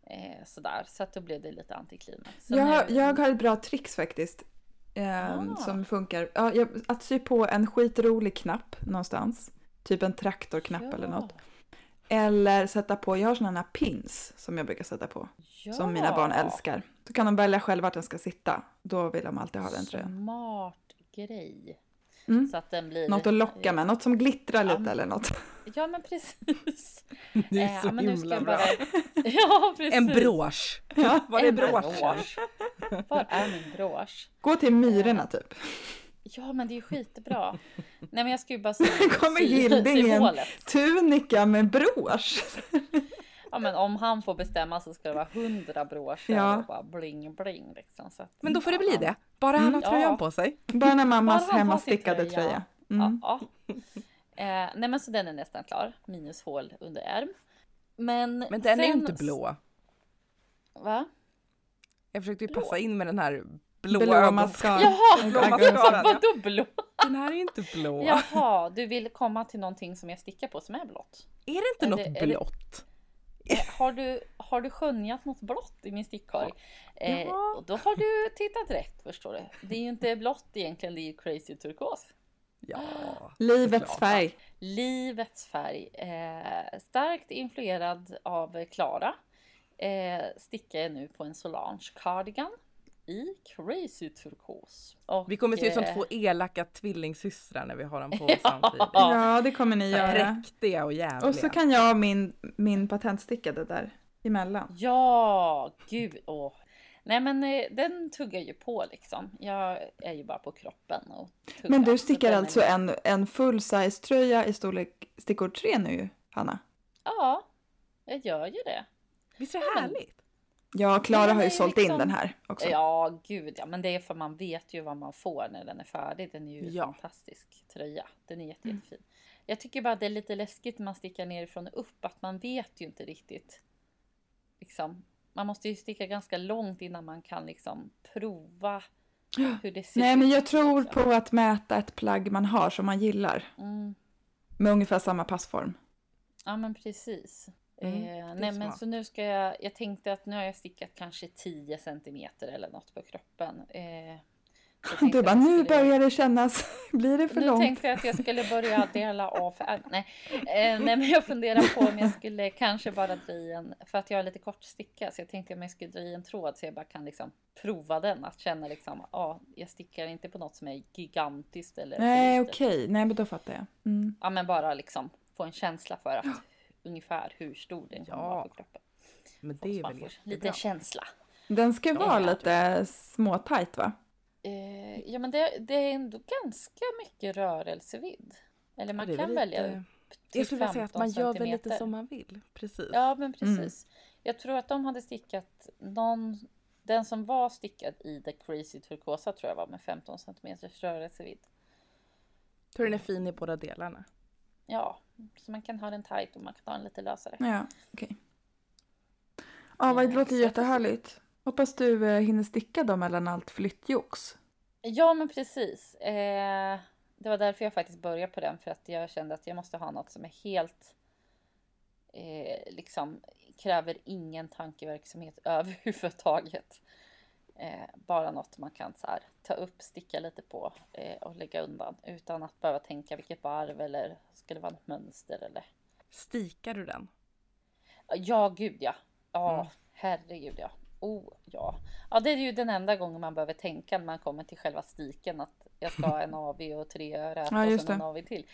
Eh, sådär, så att då blev det lite antiklimax. Jag, har- är- jag har ett bra trix faktiskt. Eh, Ah. Som funkar. Ja, jag, att sy på en skitrolig knapp någonstans. Typ en traktorknapp eller Ja, något. Eller sätta på, jag har sådana här pins som jag brukar sätta på. Ja. Som mina barn älskar. Så kan de välja själva vart den ska sitta. Då vill de alltid ha den tröjan. Smart grej. Mm. Så att den blir... Något att locka med, något som glittrar Ja, lite men- eller något. Ja men precis. *laughs* Det är Eh, så men nu ska himla bra. bara- *laughs* Ja precis. En brosch. Ja. *laughs* Var är En broschen? brosch. Var är min brosch? Gå till myrorna typ. Ja men det är ju skitbra. Nej men jag ska ju bara sy, kommer Hilding igen. hålet. Tunika med brosch. Ja men om han får bestämma så ska det vara hundra broscher Ja. och bara bling bling liksom. Så att, Men då får det bli ja, det. Bara han har Mm. tröjan Ja. på sig. Bara när mammas Bara hemmastickade tröja. tröja. Mm. Ja. Eh, nej men så den är nästan klar. Minus hål under ärm. Men, Men den är ju sen- inte blå. Va? Jag försökte ju Blå. passa in med den här blå, Blå. Jaha! *laughs* mascaran, ja. vadå blå? Den här är inte blå. Jaha, du vill komma till någonting som jag stickar på som är blått. Är det inte Är något det- blått? Eh, Har du, har du skönjat något blått i min stickkorg? Eh, Ja. och då har du tittat rätt förstår du. Det är ju inte blått egentligen, det är ju crazy turkos. Ja. Livets färg. Livets färg. Eh, starkt influerad av Klara. Eh, stickar jag nu på en Solange cardigan i crazy turkos. Och, Vi kommer se ut som eh, två elaka tvillingsystrar när vi har dem på *laughs* Ja. samtidigt. Ja, det kommer ni göra. Präktiga och jävliga. Och så kan jag ha min, min patentstickade där emellan. Ja, gud. Åh. Nej men eh, den tuggar ju på liksom. Jag är ju bara på kroppen och tuggar. Men du stickar är- alltså en, en full size tröja i storlek stickor 3 nu, Hanna? Ja, jag gör ju det. Visst är det Ja, men- härligt? Ja, Klara har ju sålt in liksom- den här också. Ja, gud ja. Men det är för man vet ju vad man får när den är färdig. Den är ju Ja. fantastisk tröja. Den är jätte, Mm. jättefin. Jag tycker bara det är lite läskigt när man stickar nerifrån och upp. Att man vet ju inte riktigt. Liksom. Man måste ju sticka ganska långt innan man kan liksom prova *gasps* hur det ser Nej, ut. men jag tror liksom. på att mäta ett plagg man har som man gillar. Mm. Med ungefär samma passform. Ja men precis. Mm, eh, nej men så nu ska jag, jag tänkte att nu har jag stickat kanske 10 centimeter eller något på kroppen. Eh, *laughs* Du bara, nu skulle- börjar det kännas. *laughs* Blir det för Nu långt? tänkte jag att jag skulle börja dela av färg. Nej. Eh, nej men jag funderar på om jag skulle kanske bara dra i en, för att jag har lite kort sticka så jag tänkte om jag skulle dra i en tråd så jag bara kan liksom prova den. Att känna liksom, ja jag stickar inte på något som är gigantiskt eller Nej, för okej. Nej, men då fattar jag. Mm. Ja men bara liksom få en känsla för att ungefär hur stor den kommer Ja, vara på kroppen. Men det är väl får lite känsla. Den ska Ja, vara lite småtajt, va? Eh, ja men det, det är ändå ganska mycket rörelsevidd. Eller man Ja, kan väl välja lite- till Jag skulle vilja säga att 15 man gör väl lite som man vill. Precis. Ja men precis. Jag tror att de hade stickat någon, den som var stickad i The Crazy Turkosa tror jag var med 15 centimeters rörelsevidd. tror den är fin i båda delarna. Ja, så man kan ha den tight och man kan ha den lite lösare. Ja, okej. Ja, vad det Ja, låter jättehärligt. Hoppas du eh, hinner sticka dem mellan allt flyttjox. Ja men precis. Eh, det var därför jag faktiskt började på den för att jag kände att jag måste ha något som är helt eh, liksom kräver ingen tankeverksamhet *laughs* överhuvudtaget. Eh, bara något man kan så här, ta upp, sticka lite på eh, och lägga undan utan att behöva tänka vilket varv eller det vara något mönster eller Stikar du den? Ja, gud ja. Ja, Mm. herregud ja. Oh, ja. Ja, det är ju den enda gången man behöver tänka när man kommer till själva stiken att jag ska ha en *laughs* AV och tre örat Ja, och sen en. AV till.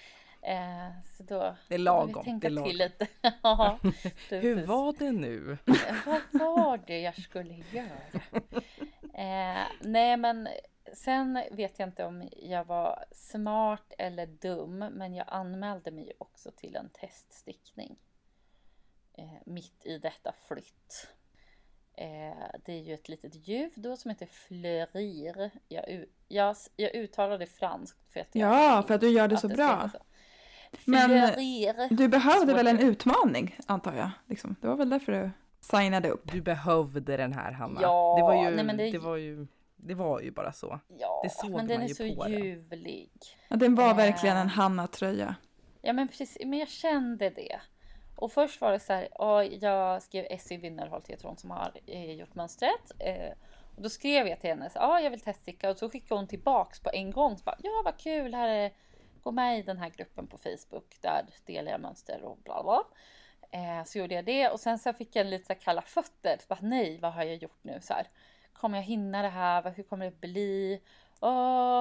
Eh, så då, Det är lagom, vi det är tänka lagom. till lite. *laughs* ja, *laughs* Hur var det nu? Vad var det jag skulle göra? Eh, nej men sen vet jag inte om jag var smart eller dum men jag anmälde mig också till en teststickning. Eh, mitt i detta flytt. Eh, det är ju ett litet djur då som heter fleurir. Jag, jag, jag uttalade franskt för att jag Ja, för att du gör det så bra. så. Men- Fleurir. Du behövde väl en utmaning, antar jag? Liksom. Det var väl därför du signade upp? Du behövde den här Hanna. Ja, det, var ju, nej, men det- det... var ju, det var ju bara så. Ja, det såg men den man är ju så på den. ljuvlig. Ja, den var Eh. verkligen en Hanna-tröja. Ja men precis, men jag kände det. Och först var det så här, ja, jag skrev Essie Winnerholt heter hon som har eh, gjort mönstret. Eh, och då skrev jag till henne, så, ja jag vill teststicka och så skickade hon tillbaks på en gång. Så bara, ja vad kul, här är, gå med i den här gruppen på Facebook, där delar jag mönster och bla bla. Eh, så gjorde jag det och sen så fick jag lite så kalla fötter. Bara, nej, vad har jag gjort nu? Så här, kommer jag hinna det här? Hur kommer det bli? Åh.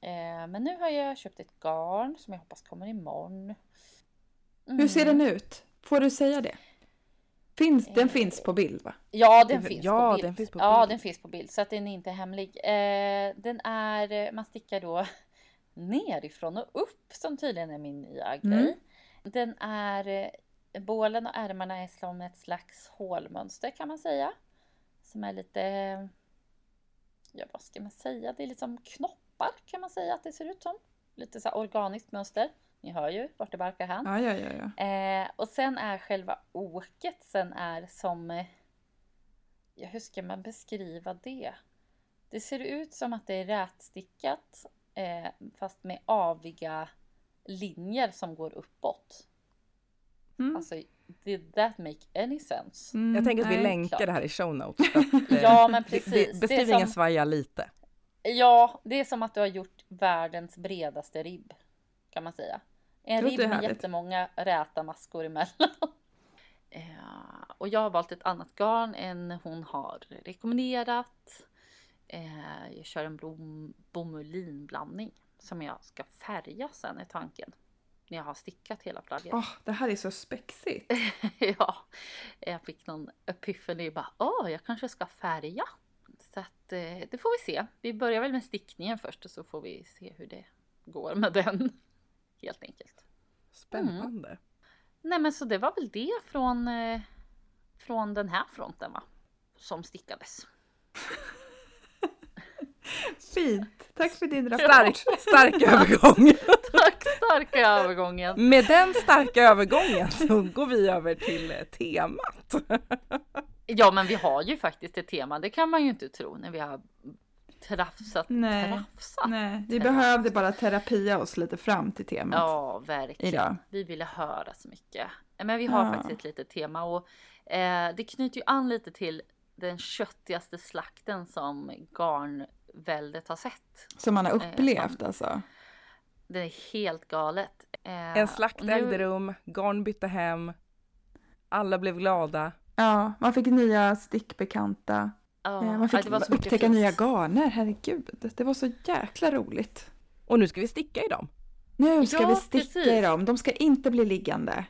Eh, men nu har jag köpt ett garn som jag hoppas kommer imorgon. Hur ser Mm. den ut? Får du säga det? Finns, den Eh. finns på bild va? Ja, den Det- finns ja, på bild. den finns på Ja, bild. den finns på bild så att den är inte hemlig. Eh, den är, man stickar då nerifrån och upp som tydligen är min nya Mm. grej. Den är, bålen och ärmarna är som ett slags hålmönster kan man säga. Som är lite, ja vad ska man säga, det är liksom knoppar kan man säga att det ser ut som. Lite så här organiskt mönster. Ni hör ju vart det barkar hän. Ja, ja, ja. ja. Eh, och sen är själva oket sen är som... Ja, hur ska man beskriva det? Det ser ut som att det är rätstickat eh, fast med aviga linjer som går uppåt. Mm. Alltså, did that make any sense? Mm, Jag tänker att vi nej. länkar klart. det här i show notes. att, *laughs* eh, Ja, men precis. det- Det är Beskrivningen som- svajar lite. Ja, det är som att du har gjort världens bredaste ribb. Kan man säga. En ribb med härligt. jättemånga räta maskor emellan. *laughs* Eh, och jag har valt ett annat garn än hon har rekommenderat. Eh, jag kör en blom, bomullinblandning som jag ska färga sen är tanken. När jag har stickat hela plagget. Åh, det här är så spexigt. *laughs* ja, jag fick någon epiphany bara, åh, jag kanske ska färga. Så att eh, det får vi se. Vi börjar väl med stickningen först och så får vi se hur det går med den. *laughs* Helt enkelt. Spännande. Nej men så det var väl det från, eh, från den här fronten va? Som stickades. *laughs* Fint. Tack för din rapport. Stark, stark *laughs* övergång. Tack starka övergången. Med den starka övergången så går vi över till eh, temat. *laughs* Ja men vi har ju faktiskt ett tema, det kan man ju inte tro när vi har trafsat, Nej. trafsat. Nej, vi behövde bara terapia oss lite fram till temat. Ja, verkligen. Idag. Vi ville höra så mycket. Men vi har Ja. faktiskt ett litet tema och eh, det knyter ju an lite till den köttigaste slakten som garnväldet har sett. Som man har Eh, upplevt alltså. Det är helt galet. Eh, En slakt och nu- ägde rum, garn bytte hem, alla blev glada. Ja, man fick nya stickbekanta. Ja, Eh, man ja, fick det var så mycket upptäcka nya garner, herregud. Det var så jäkla roligt. Och nu ska vi sticka i dem. Nu ska Ja, vi sticka precis. i dem. De ska inte bli liggande.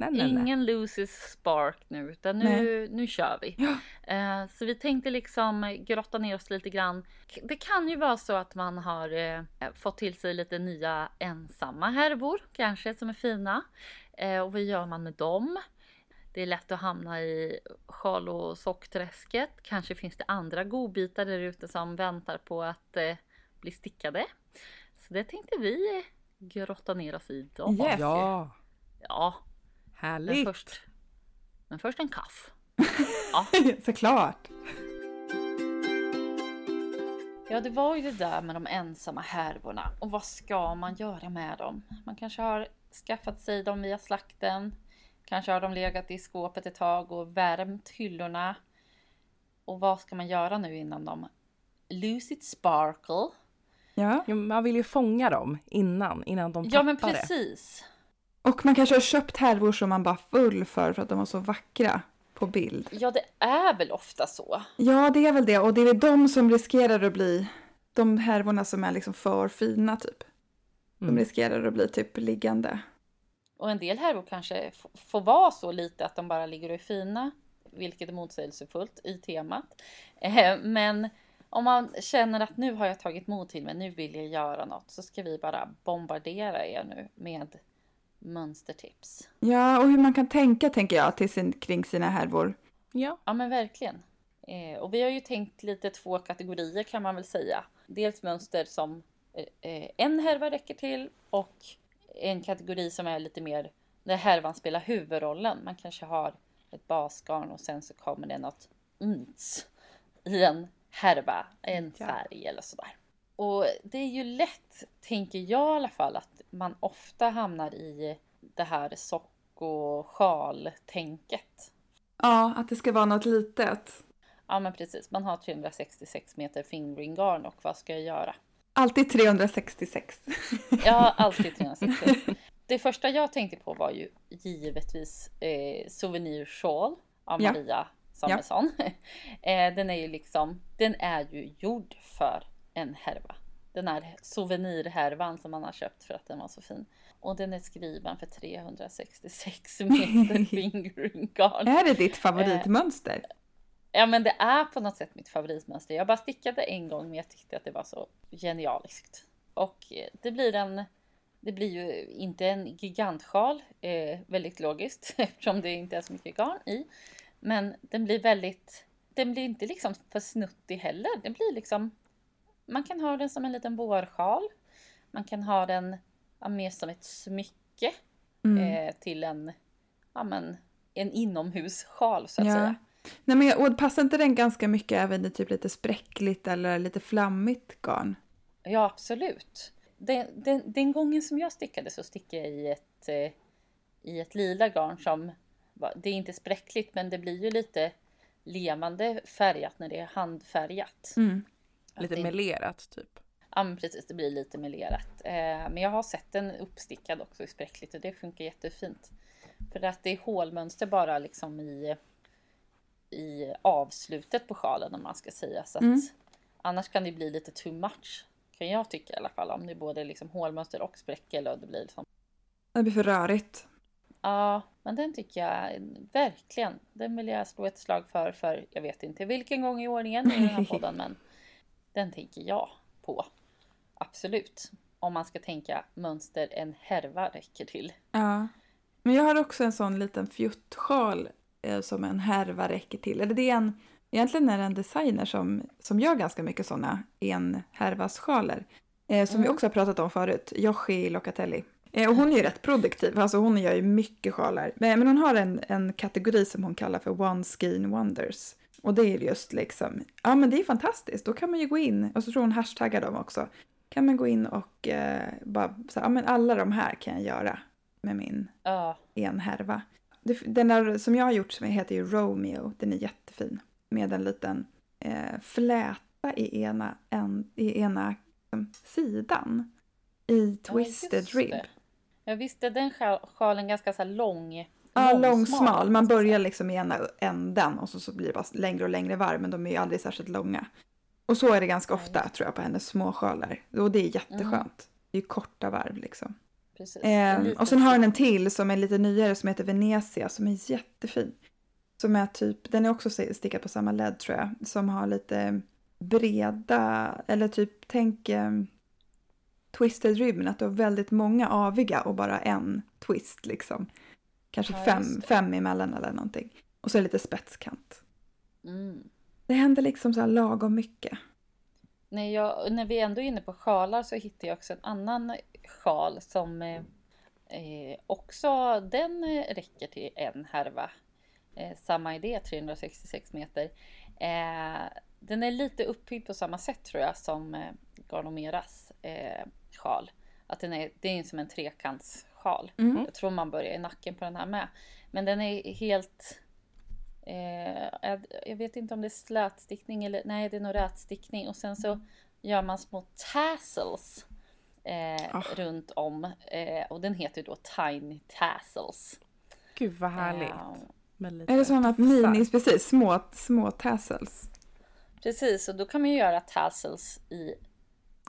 Nej, nej, nej. Ingen loses spark nu, utan nu, nu kör vi. Ja. Eh, så vi tänkte liksom grotta ner oss lite grann. Det kan ju vara så att man har eh, fått till sig lite nya ensamma härvor, kanske som är fina. Eh, och vad gör man med dem? Det är lätt att hamna i sjal och sockträsket. Kanske finns det andra godbitar där ute som väntar på att eh, bli stickade. Så det tänkte vi grotta ner oss i idag. Yes. Ja, Ja, men härligt. först, men först en kaff. *laughs* Såklart. Ja, det var ju det där med de ensamma härvorna. Och vad ska man göra med dem? Man kanske har skaffat sig dem via slakten. Kanske har de legat i skåpet ett tag och värmt hyllorna. Och vad ska man göra nu innan de lose its sparkle? Ja. Ja, Man vill ju fånga dem innan, innan de tappar Ja, men det. precis. Och man kanske har köpt härvor som man bara full för för att de var så vackra på bild. Ja, det är väl ofta så. Ja, det är väl det. Och det är väl de som riskerar att bli de härvorna som är liksom för fina typ. De Mm. riskerar att bli typ liggande. Och en del härvor kanske får vara så lite att de bara ligger och är fina, vilket är motsägelsefullt i temat. Eh, Men om man känner att nu har jag tagit mod till mig, nu vill jag göra något, så ska vi bara bombardera er nu med mönstertips. Ja, och hur man kan tänka tänker jag till sin, kring sina härvor. Ja. Ja men verkligen. Eh, och vi har ju tänkt lite två kategorier kan man väl säga. Dels mönster som eh, eh, en härva räcker till och en kategori som är lite mer där härvan spelar huvudrollen. Man kanske har ett basgarn och sen så kommer det något uns i en härva, en Ja. färg eller sådär. Och det är ju lätt, tänker jag i alla fall, att man ofta hamnar i det här sock och sjal-tänket. Ja, att det ska vara något litet. Ja men precis, man har 366 meter fingering garn och vad ska jag göra? Alltid 366. Jag har alltid 360. Det första jag tänkte på var ju givetvis eh, Souvenir Shawl av Ja. Maria Samuelsson. *laughs* eh, den är ju liksom, den är ju gjord för en härva. Den här souvenirhärvan som man har köpt för att den var så fin. Och den är skriven för 366 meter *laughs* fingering garn. Är det ditt favoritmönster? Ja men det är på något sätt mitt favoritmönster. Jag bara stickade en gång men jag tyckte att det var så genialiskt. Och eh, det blir en det blir ju inte en gigantsjal, eh, väldigt logiskt *laughs* eftersom det inte är så mycket garn i. Men den blir väldigt, den blir inte liksom för snuttig heller. Den blir liksom, man kan ha den som en liten vårsjal. Man kan ha den ja, mer som ett smycke Mm. eh, till en, ja men, en inomhussjal så att Ja. säga. Nej, men, och passar inte den ganska mycket även i typ lite spräckligt eller lite flammigt garn? Ja, absolut. Den, den, den gången som jag stickade så stickade jag i ett, eh, i ett lila garn som, det är inte spräckligt men det blir ju lite levande färgat när det är handfärgat. Mm. Lite det- melerat typ. Ja men precis, det blir lite melerat. Eh, men jag har sett den uppstickad också i spräckligt och det funkar jättefint. För att det är hålmönster bara liksom i, i avslutet på sjalen om man ska säga. Så Mm. Annars kan det bli lite too much. Kan jag tycka i alla fall. Om det är både liksom hålmönster och spräckel och det blir liksom. Det blir för rörigt. Ja, men den tycker jag verkligen. Den vill jag slå ett slag för. För jag vet inte vilken gång i ordningen i den här *laughs* podden. men den tänker jag på. Absolut. Om man ska tänka mönster en härva räcker till. Ja. Men jag har också en sån liten fjuttsjal eh, som en härva räcker till. Eller det är en, egentligen är det en designer som, som gör ganska mycket såna enhärvassjaler. Eh, som vi Mm. också har pratat om förut, Yoshi Locatelli. Eh, och hon är ju rätt produktiv, alltså hon gör ju mycket sjalar. Men, men hon har en, en kategori som hon kallar för One Skein Wonders. Och det är just liksom, ja men det är fantastiskt, då kan man ju gå in, och så tror hon hashtaggar dem också. Kan man gå in och eh, bara, så, ja men alla de här kan jag göra med min Ja, en härva. Det- Den där som jag har gjort som heter ju Romeo, den är jättefin. Med en liten eh, fläta i ena, en, i ena liksom, sidan. I Ja, Twisted just Rib. jag visste den sjal- sjalen ganska så lång. Ja, långsmal. Man börjar liksom i ena änden och så, så blir det bara längre och längre varv, men de är ju aldrig särskilt långa. Och så är det ganska ofta, tror jag, på hennes små sjalar. Och det är jätteskönt. Det är ju korta varv liksom. Eh, och sen har den en till som är lite nyare som heter Venezia som är jättefin. Som är typ, den är också stickad på samma led tror jag. Som har lite breda, eller typ tänk eh, twisted ribbon, att du har väldigt många aviga och bara en twist liksom. Kanske Ja, fem, fem emellan eller någonting. Och så lite spetskant. Mm. Det händer liksom så här lagom mycket. När, jag, när vi ändå är inne på sjalar så hittar jag också en annan sjal som eh, eh, också den eh, räcker till en härva. Eh, samma idé, 366 meter. Eh, den är lite uppbyggd på samma sätt tror jag som eh, Garnomeras eh, sjal. Att den är, det är som en trekantssjal. Mm. Jag tror man börjar i nacken på den här med. Men den är helt... Eh, jag, vet inte om det är slätstickning eller nej det är nog rätstickning. Och sen så gör man små tassels eh, Ah. runt om. Eh, och den heter då Tiny Tassels. Gud vad härligt. Eh, lite Är det sådana minis, precis, små, små tassels. precis, och då kan man ju göra tassels i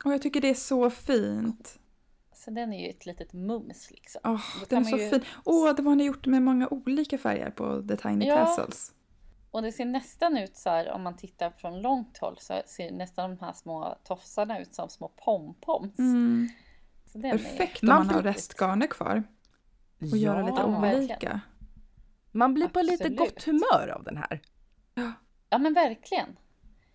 Och jag tycker det är så fint. Så den är ju ett litet mums liksom. Då den är så ju- fin. Åh, det var han har gjort med många olika färger på The Tiny Ja. Castles. Och det ser nästan ut så här om man tittar från långt håll så ser nästan de här små tofsarna ut som små pompoms. Mm. Så den Perfekt om Man har restgarner kvar och göra lite Ja, verkligen. olika. Man blir på lite Absolut. gott humör av den här. Är, ja men verkligen.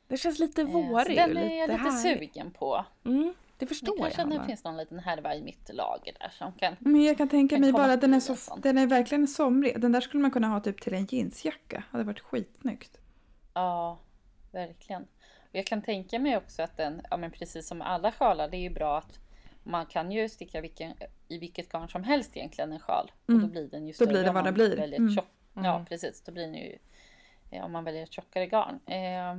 Det känns lite Eh, så vårig den är lite jag lite härlig. sugen på. Mm, det Det förstår kanske jag nu Hanna. finns någon liten härva i mitt lager där som kan... Men jag kan tänka Kan mig bara att den är, så, den är verkligen somrig. Den där skulle man kunna ha typ till en jeansjacka. Hade varit skitsnyggt. Ja, verkligen. Och jag kan tänka mig också att den, ja men precis som alla sjalar, det är ju bra att man kan ju sticka vilken, i vilket garn som helst egentligen en sjal. Och Mm. då blir den ju Då större blir det vad det man blir. väljer Mm. tjock, Ja, Mm. precis. Då blir den ju, eh, om man väljer ett tjockare garn. Eh,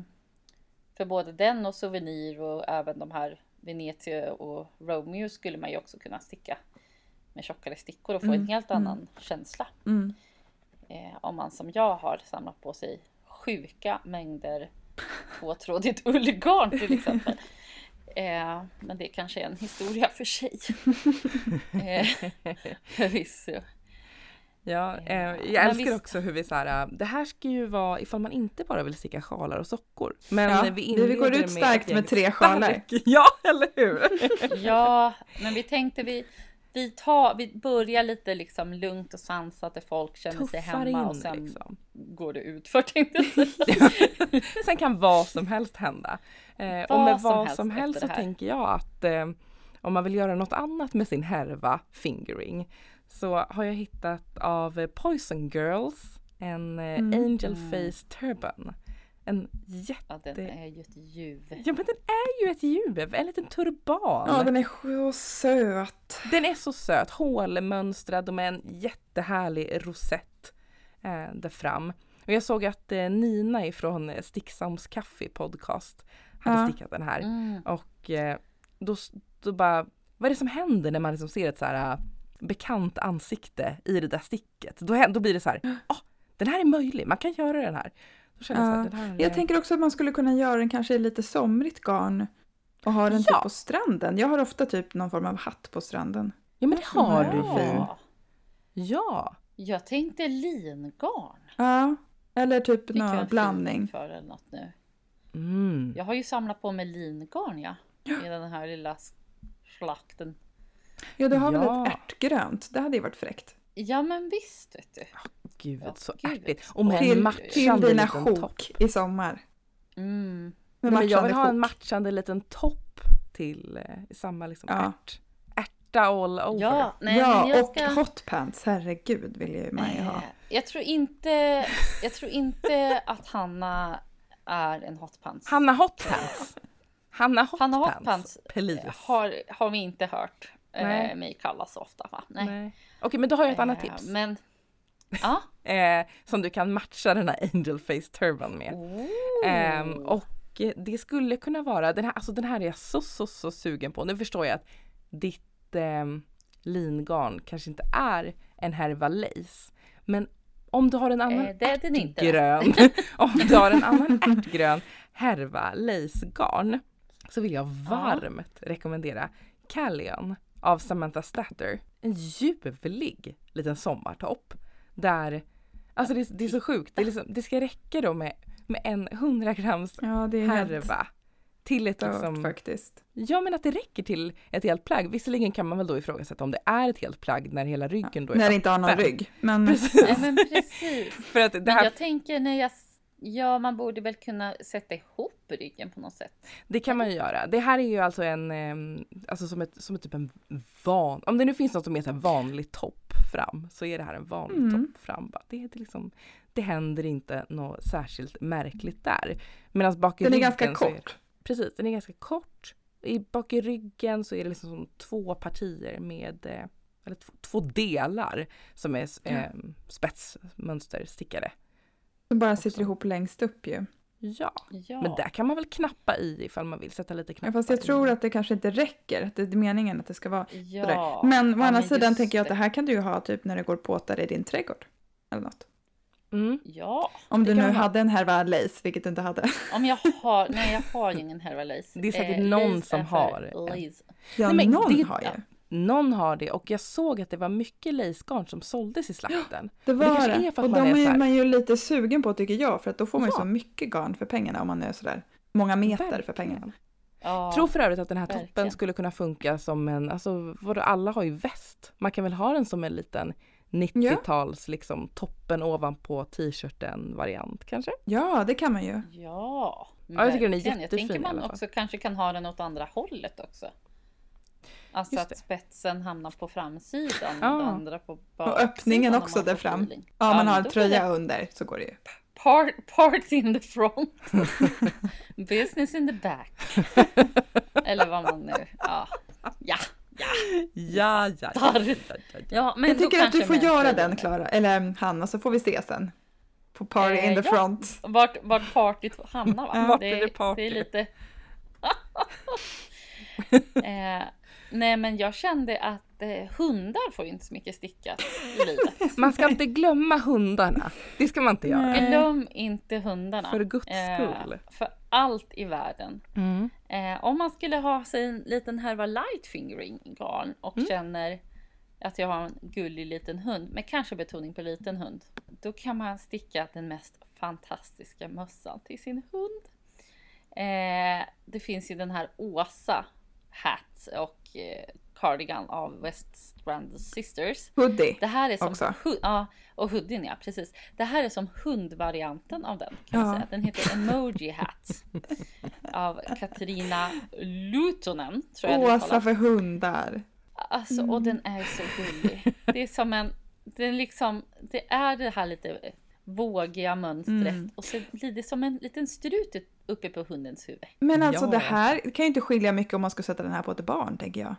för både den och Souvenir och även de här Venezia och Romeo skulle man ju också kunna sticka med tjockare stickor och få Mm, en helt mm. annan känsla. Mm. Eh, om man som jag har samlat på sig sjuka mängder *laughs* tvåtrådigt ullgarn till exempel. *laughs* Eh, men det kanske är en historia för sig. *laughs* eh, förvisso. Ja, eh, Ja, jag älskar visst. också hur vi så här, äh, det här ska ju vara ifall man inte bara vill sticka sjalar och sockor. Men Ja, vi vi går ut med starkt gäng med tre sjalar. stark- *laughs* Ja, eller hur? *laughs* Ja, men vi tänkte vi, vi, tar, vi börjar lite liksom lugnt och sansat där folk känner sig Tuffar hemma in och sen liksom. går det ut *laughs* för tänkte jag. Sen kan vad som helst hända. Eh, och med som vad som helst så tänker jag att eh, om man vill göra något annat med sin härva fingering så har jag hittat av Poison Girls en eh, Mm. Angel. Face Turban. En jätte... Ja, den är ju ett ljuv. Ja men den är ju ett juv, en liten turban. Ja, den är så söt. Den är så söt, hålmönstrad och med en jättehärlig rosett eh, där fram. Och jag såg att eh, Nina ifrån eh, Sticksams Kaffe podcast hade Ja. stickat den här. Mm. Och eh, då, då bara, vad är det som händer när man liksom ser ett så här eh, bekant ansikte i det där sticket? Då, då blir det så här, *gasps* ah, den här är möjlig, man kan göra den här. Då känner jag så Ja. här, den här Jag tänker också att man skulle kunna göra den kanske i lite somrigt garn. Och ha den Ja. typ på stranden. Jag har ofta typ någon form av hatt på stranden. Ja men det har jag du fin. ju. Ja, Ja. jag tänkte lingarn. Ja, eller typ Fick någon blandning. för eller något nu. Mm. Jag har ju samlat på mig lingarn ja. I den här lilla slakten. Ja, du har Ja. väl ett ärtgrönt? Det hade ju varit fräckt. Ja men visst vet du. Gud Ja, så gud. ärtigt. Och med Till, en matchande liten topp. sjok i sommar. Mm. Nej, men jag vill ha en matchande liten topp till eh, i samma liksom Ja. ärt, ärta all over. Ja, nej, ja, men jag och ska... hotpants. Herregud vill ju man ju ha. Jag tror inte, jag tror inte att Hanna är en hotpants. Hanna Hotpants. Hanna Hotpants. Hanna Hotpants Please. har, har vi inte hört. Eh, mig kalla så ofta va? Nej. Nej. Okej, men då har jag ett annat Eh, tips. Men, ja. *laughs* Eh, som du kan matcha den här Angel Face Turban med. Oh. Och det skulle kunna vara, den här, alltså den här är jag så, så, så sugen på. Nu förstår jag att ditt ehm, lingarn kanske inte är en härva lace. Men om du har en annan Eh, det är den inte. ärtgrön, *laughs* om du har en annan ärtgrön härva lacegarn så vill jag varmt rekommendera Callion av Samantha Statter. En ljuvlig liten sommartopp. Där, alltså det, det är så sjukt, det, är liksom, det ska räcka då med, med en 100 grams Ja, det är helt härva. Till ett stört liksom, faktiskt. ja men att det räcker till ett helt plagg. Visserligen kan man väl då ifrågasätta om det är ett helt plagg när hela ryggen då är När det inte har någon rygg. Men *laughs* Precis. Nej, men precis. För att det Men här jag tänker när jag... Ja, man borde väl kunna sätta ihop ryggen på något sätt. Det kan man ju göra. Det här är ju alltså en, ehm, alltså som ett, som ett typ en van, om det nu finns något som här vanlig topp fram så är det här en vanlig Mm. topp fram. Det, är liksom, det händer inte något särskilt märkligt där. Medan bak i den är ganska så är, kort. Precis, den är ganska kort. I, bak i ryggen så är det liksom som två partier med, eh, eller två, två delar som är eh, spetsmönsterstickade. Som bara också. sitter ihop längst upp ju. Ja, Ja. men där kan man väl knappa i ifall man vill sätta lite Ja, knappar fast jag tror att det kanske inte räcker. Att det är meningen att det ska vara ja. sådär. Men å Ja, andra men sidan tänker jag att det. här kan du ju ha typ när du går på där i din trädgård. Eller något. Mm. Ja, Om du nu hade en härva lace, vilket du inte hade. om jag *laughs* har... Nej, jag har ju ingen härva lace. Det är säkert Eh, någon som har. Ja, Nej, men någon det- har ju. Ja. Någon har det och jag såg att det var mycket lacegarn som såldes i slakten. Det *gasps* Men det var det. är för att och man de är är här- man ju lite sugen på tycker jag för att då får man ju Ja. så mycket garn för pengarna om man är sådär många meter för pengarna. Verkligen. Ja. Tror för övrigt att den här toppen verkligen. skulle kunna funka som en, alltså vadå, alla har ju väst. Man kan väl ha den som en liten 90-tals liksom toppen ovanpå t-shirten variant kanske? Ja, det kan man ju. Ja, Ja, jag tycker den är verkligen. Jag tänker jättefin man också kanske kan ha den åt andra hållet också. Alltså att spetsen hamnar på framsidan Ja. och andra på Och baksidan. öppningen om också där fram. feeling. Ja, man har en blir det tröja under så går det ju. Part, part in the front. *laughs* Business in the back. *laughs* Eller vad man nu... Ja. Ja. Ja, ja, Darr. ja men Jag tycker att du får göra den Klara, eller Hanna, så får vi se sen. På Party Eh, in the ja. front. Vart, vart partyt hamnar va? *laughs* Ja, det, är det är lite... eh, nej men jag kände att eh, hundar får ju inte så mycket stickat i *laughs* livet. Man ska inte glömma hundarna. Det ska man inte göra. Nej. Glöm inte hundarna. För guds Eh, skull. för allt i världen. Mm. Eh, om man skulle ha sig en liten härva lightfingering garn och Mm. känner att jag har en gullig liten hund, med kanske betoning på liten hund. Då kan man sticka den mest fantastiska mössan till sin hund. Eh, det finns ju den här Åsa Hat och eh, Cardigan av West Strand Sisters. Hoodie. Det här är som Också. hu- ja, och hoodien ja, precis. Det här är som hundvarianten av den kan Ja. säga. Den heter Emoji Hat. *laughs* av Katarina Lutonen, tror jag det Åsa uttalas. för hundar. Alltså, och den är så gullig. Det är som en, är liksom, det är det här lite vågiga mönstret Mm. och så blir det som en liten strut uppe på hundens huvud. Men alltså Ja. det här kan ju inte skilja mycket om man ska sätta den här på ett barn, tänker jag.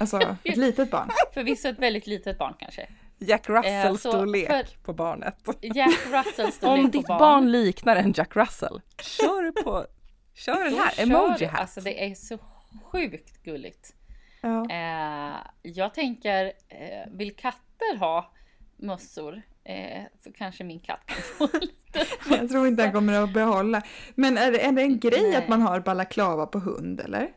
Alltså, ett litet barn. *laughs* Förvisso ett väldigt litet barn kanske. Jack Eh, Russell-storlek för- på barnet. Jack Russell *laughs* storlek Om på ditt barn. liknar en Jack Russell, kör på Kör den här, kör emoji hat. Alltså det är så sjukt gulligt. Ja. Eh, jag tänker, eh, vill katter ha mössor eh, så kanske min katt kan få *laughs* lite Jag tror inte han kommer att behålla. Men är det, är det en grej Nej. att man har balaklava på hund, eller?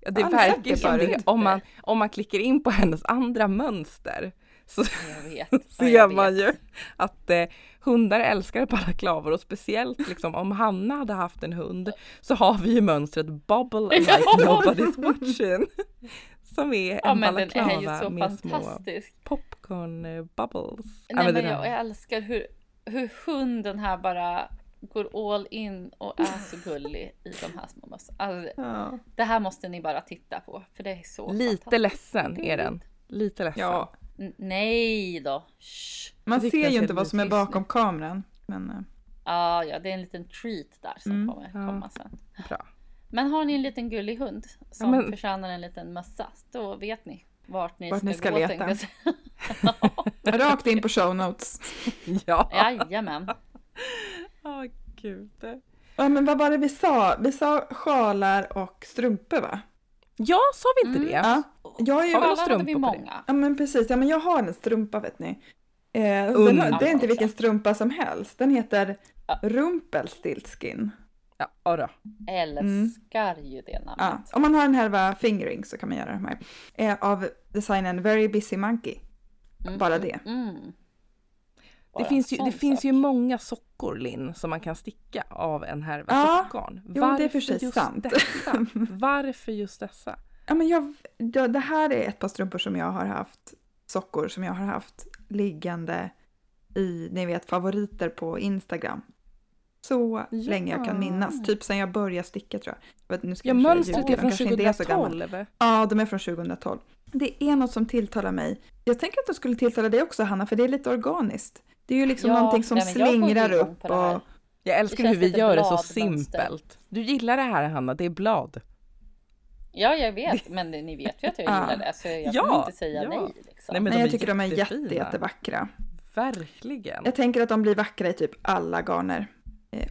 Ja, det aldrig verkar som det. Om man, om man klickar in på hennes andra mönster så. *laughs* Ja, ser man ju att eh, hundar älskar balaklavor och speciellt liksom om Hanna hade haft en hund så har vi ju mönstret Bubble *laughs* like Ja. nobody's watching. Som är Ja en men den är ju balaklava så med små fantastisk. popcorn eh, bubbles. Ja, Nej men jag är- älskar hur, hur hunden här bara går all in och är så gullig i de här små mössorna. Alltså, Ja. det här måste ni bara titta på för det är så Lite ledsen är den. Lite ledsen. ja. N- Nej då. Shh. Man Jag ser ju inte vad som är bakom kameran. Men, eh, Ja, ja, det är en liten treat där som Mm, kommer ja. komma sen. Bra. Men har ni en liten gullig hund som men- förtjänar en liten mössa, då vet ni vart ni Vart ska, ni ska gå. leta. *laughs* rakt in på show notes. *laughs* Ja. Jajamän. Åh gud. Ja, men vad var det vi sa? Vi sa sjalar och strumpor, va? Ja, sa vi inte Mm. det? Ja. Jag är ju... Sjalar hade vi många. Ja, men precis. Ja, men jag har en strumpa, vet ni. Eh, den har, det är inte vilken strumpa som helst. Den heter Ja. Rumpelstiltskin. Ja, då. Älskar ju det namnet. Ja, om man har en härva fingering så kan man göra de här. Eh, av designen Very Busy Monkey. Mm, bara mm, det. Mm. Det Bara finns, ju, det finns ju många sockor, Linn, som man kan sticka av en härva Ja, sockgarn. jo, det är för sig just sant. dessa? *laughs* Varför just dessa? Ja, men jag, ja, det här är ett par strumpor som jag har haft, sockor som jag har haft liggande i, ni vet, favoriter på Instagram. Så Ja. länge jag kan minnas, typ sen jag började sticka tror jag. Vet, Nu ska Ja, jag mönstret är från kanske inte är så gamla. 2012. Ja, de är från 2012. Det är något som tilltalar mig. Jag tänker att det skulle tilltala dig också Hanna, för det är lite organiskt. Det är ju liksom Ja, någonting som nej, slingrar upp och... Jag älskar hur vi gör det så simpelt. Du gillar det här Hanna, det är blad. Ja, jag vet, men ni vet ju att jag Ja. gillar det, så jag Ja, inte säga ja. nej. Liksom. Nej, men Nej, jag tycker de är jätte, jättevackra. Verkligen. Jag tänker att de blir vackra i typ alla garner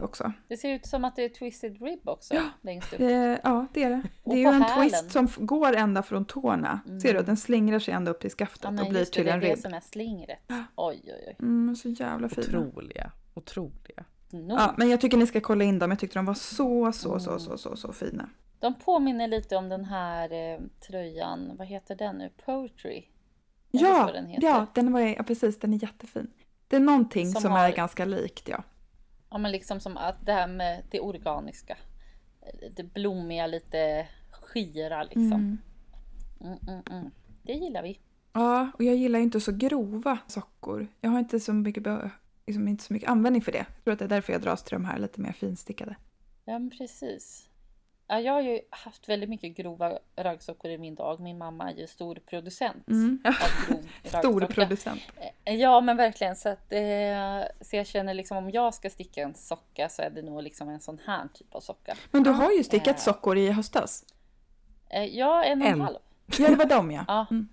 också. Det ser ut som att det är twisted rib också, längst upp. Eh, ja, det är det. Det är ju en hälen. twist som går ända från tårna. Mm. Ser du? Den slingrar sig ända upp till skaftet Ja, och men blir just det, till det är en det som är slingret. Oj, oj, oj. Mm, så jävla fina. Otroliga, otroliga. Ja, men jag tycker ni ska kolla in dem. Jag tyckte de var så, så, så, Mm. så, så, så fina. De påminner lite om den här eh, tröjan, vad heter den nu? Poetry? Ja, så den heter? ja, den var, ja, precis, den är jättefin. Det är någonting Som som, har- är ganska likt, ja. Ja men liksom som att det här med det organiska. Det blommiga, lite skira liksom. Mm. Mm, mm, mm. Det gillar vi. Ja, och jag gillar ju inte så grova sockor. Jag har inte så mycket, liksom inte så mycket användning för det. Jag tror att det är därför jag dras till de här lite mer finstickade. Ja precis. Ja, jag har ju haft väldigt mycket grova raggsockor i min dag. Min mamma är ju stor producent Mm. *laughs* Stor producent. Eh, Ja men verkligen så att eh, så jag känner liksom om jag ska sticka en socka så är det nog liksom en sån här typ av socka. Men du har ju stickat Eh. sockor i höstas. Ja en och En. halv. Ja, det var dem ja. *laughs* Ja. Mm.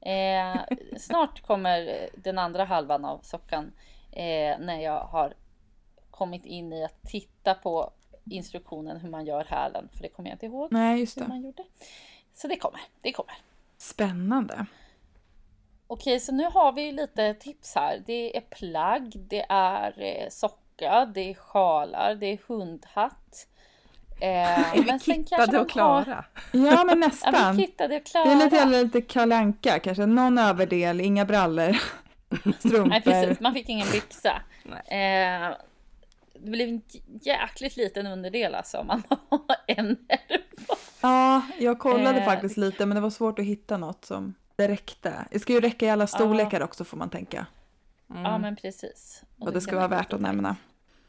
Eh, snart kommer den andra halvan av sockan eh, när jag har kommit in i att titta på instruktionen hur man gör hälen. För det kommer jag inte ihåg Nej, just hur det. man gjorde. Så det kommer, det kommer. Spännande. Okej, så nu har vi lite tips här. Det är plagg, det är eh, socka, det är sjalar, det är hundhatt. Eh, *laughs* Är vi kittade och klara? *laughs* Ja, men Ja, nästan. vi kittade och Det klara. är lite, lite Kalle Anka kanske. Någon överdel, inga brallor, *laughs* strumpor. Nej precis, man fick ingen byxa. Eh, det blev en jäkligt liten underdel alltså om man *laughs* har en ärva. Ja, jag kollade Eh, faktiskt lite men det var svårt att hitta något som det räckte. Det ska ju räcka i alla storlekar också får man tänka. Ja men precis. Och det ska vara värt att nämna.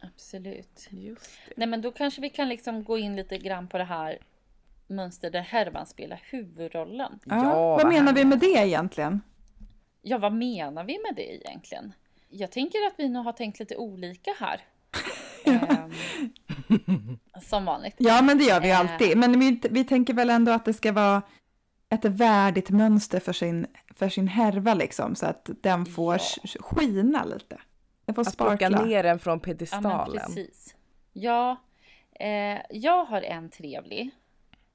Absolut. Just det. Nej men då kanske vi kan liksom gå in lite grann på det här mönster där härvan spelar huvudrollen. Ja, Ja, vad vad menar vi med det egentligen? Ja vad menar vi med det egentligen? Jag tänker att vi nog har tänkt lite olika här. Ehm, som vanligt. Ja, men det gör vi Eh. alltid. Men vi, vi tänker väl ändå att det ska vara ett värdigt mönster för sin, för sin härva liksom, så att den får Ja. sk- skina lite. Den får Att plocka sparkla. ner den från Ja men piedestalen. precis. Ja, eh, jag har en trevlig,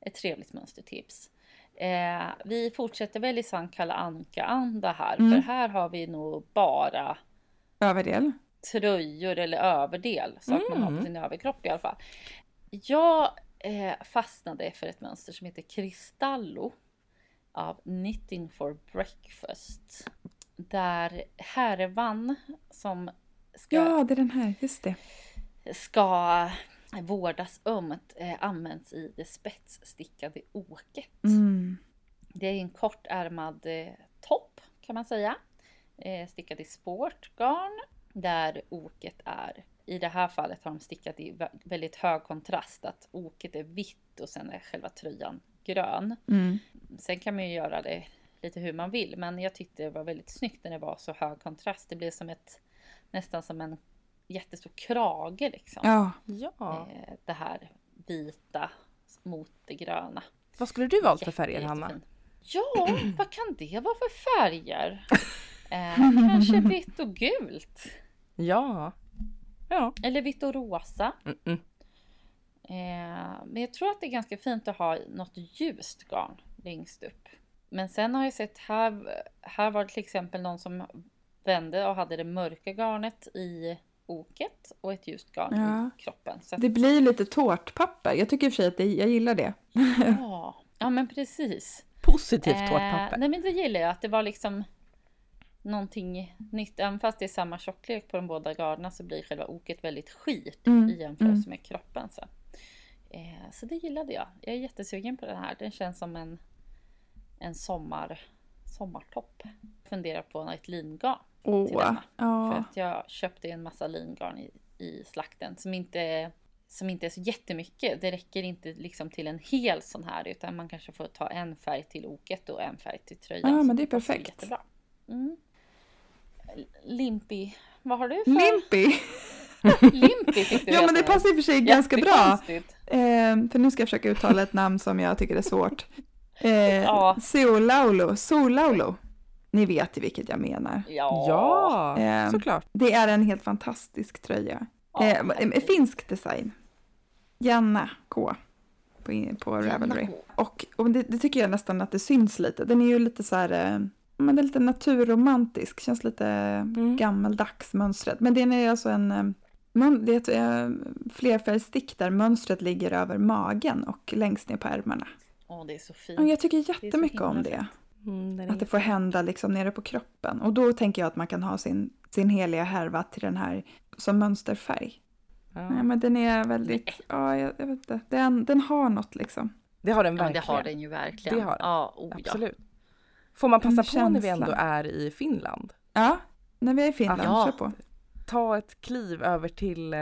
ett trevligt mönstertips. Eh, vi fortsätter väl i sann Kalle Anka-anda här, Mm. för här har vi nog bara Överdel. Tröjor eller överdel, så att man har på Mm. sin överkropp i alla fall. Jag eh, fastnade för ett mönster som heter Cristallo av Knitting for Breakfast. Där härvan som ska Ja, det är den här. Just det. ska vårdas ömt eh, används i det spetsstickade oket. Mm. Det är en kortärmad eh, topp kan man säga. Eh, stickad i sportgarn. Där oket är, i det här fallet har de stickat i vä- väldigt hög kontrast. Att oket är vitt och sen är själva tröjan grön. Mm. Sen kan man ju göra det lite hur man vill. Men jag tyckte det var väldigt snyggt när det var så hög kontrast. Det blev som ett, nästan som en jättestor krage liksom. Ja. Ja. Eh, det här vita mot det gröna. Vad skulle du valt för färger Hanna? Ja, vad kan det vara för färger? *clears throat* Eh, kanske vitt och gult. Ja. Ja. Eller vitt och rosa. Mm -mm. Eh, men jag tror att det är ganska fint att ha något ljust garn längst upp. Men sen har jag sett här, här var det till exempel någon som vände och hade det mörka garnet i oket och ett ljust garn Ja. i kroppen. Så att, Det blir lite tårtpapper. Jag tycker i och för sig att det, jag gillar det. ja, ja, men precis. Positivt Eh, tårtpapper. nej men det gillar jag, att det var liksom någonting nytt. Även fast det är samma tjocklek på de båda garnerna så blir själva oket väldigt skit Mm, i jämförelse mm. med kroppen. Så. Eh, så det gillade jag. Jag är jättesugen på den här. Den känns som en, en sommar, sommartopp. Funderar på ett lingarn. Åh, Till denna. För ja. att jag köpte en massa lingarn i, i slakten som inte, som inte är så jättemycket. Det räcker inte liksom till en hel sån här utan man kanske får ta en färg till oket och en färg till tröjan. Ja, Så men det är perfekt. Jättebra. Mm. Limpi, vad har du för? Limpy! Limpi *laughs* fick du Ja, men det passar i och för sig ganska bra. Eh, för nu ska jag försöka uttala ett namn som jag tycker är svårt. Eh, Ja. Solaulo. Solaulo. Ni vet ju vilket jag menar. Ja. Ja, Eh, såklart. Det är en helt fantastisk tröja. Ja, Eh, en finsk design. Janna K. På, på Ravelry. Och, och det, det tycker jag nästan att det syns lite. Den är ju lite så här, eh, men det är lite naturromantisk. Känns lite Mm. gammeldags mönstret. Men den är alltså en, eh, det är ett eh, flerfärgstick där mönstret ligger över magen och längst ner på ärmarna. Åh, det är så fint. Och jag tycker jättemycket himla om det. Mm, Att det får hända liksom nere på kroppen. Och då tänker jag att man kan ha sin, sin heliga härva till den här som mönsterfärg. Ja. Nej, men den är väldigt, ja, jag, jag vet inte, den, den har något liksom. Det har den Ja, men det verkligen. har den ju verkligen. Det har den. Ja, oh, ja. Får man passa på när vi ändå är i Finland? Ja, när vi är i Finland, Ja. kör på. Ta ett kliv över till eh,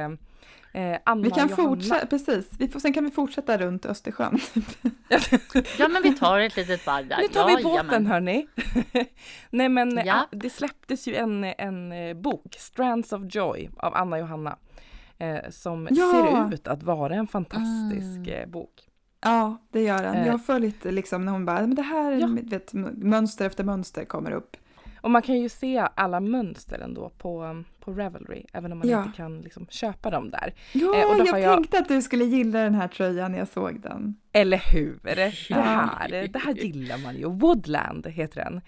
eh, Anna Vi kan fortsätta, precis, vi får, sen kan vi fortsätta runt Östersjön. *laughs* ja, men vi tar ett litet varv där. Nu tar vi båten hörni. *laughs* Nej men Ja. ah, det släpptes ju en, en eh, bok, Strands of Joy av Anna Johanna. Eh, som Ja. ser ut att vara en fantastisk Mm. eh, bok. Ja, det gör den. Eh. Jag har följt liksom när hon bara, men det här, Ja. vet, mönster efter mönster kommer upp. Och man kan ju se alla mönster ändå på, på Ravelry, även om man Ja. inte kan liksom köpa dem där. Ja, Eh, jag, jag- tänkte att du skulle gilla den här tröjan när jag såg den. Eller hur? Det här, det här gillar man ju. Woodland heter den.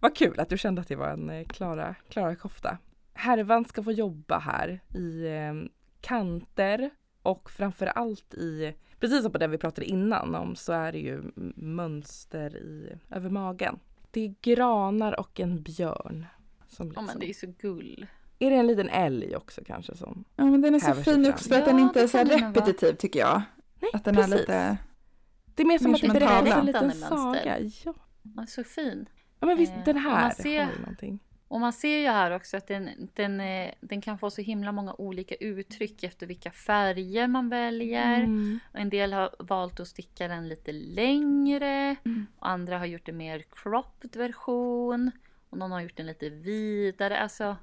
Vad kul att du kände att det var en eh, Klara, Klara kofta. Härvan ska få jobba här i eh, kanter och framför allt i, precis som på den vi pratade innan om, så är det ju mönster i, över magen. Det är granar och en björn. Som Ja, liksom, men det är så gull. Är det en liten älg också kanske som? Ja, men den är så fin också för att Ja, den inte är så den vara. repetitiv tycker jag. Nej, Att den precis. är lite... Det är mer som mer att det berättar en liten saga. Ja. Ja, så fin. ja, men visst Eh, den här man ser- har ju någonting. Och man ser ju här också att den, den, eh, den kan få så himla många olika uttryck efter vilka färger man väljer. Mm. En del har valt att sticka den lite längre. Mm. Och andra har gjort en mer cropped version. Och någon har gjort den lite vidare. Alltså,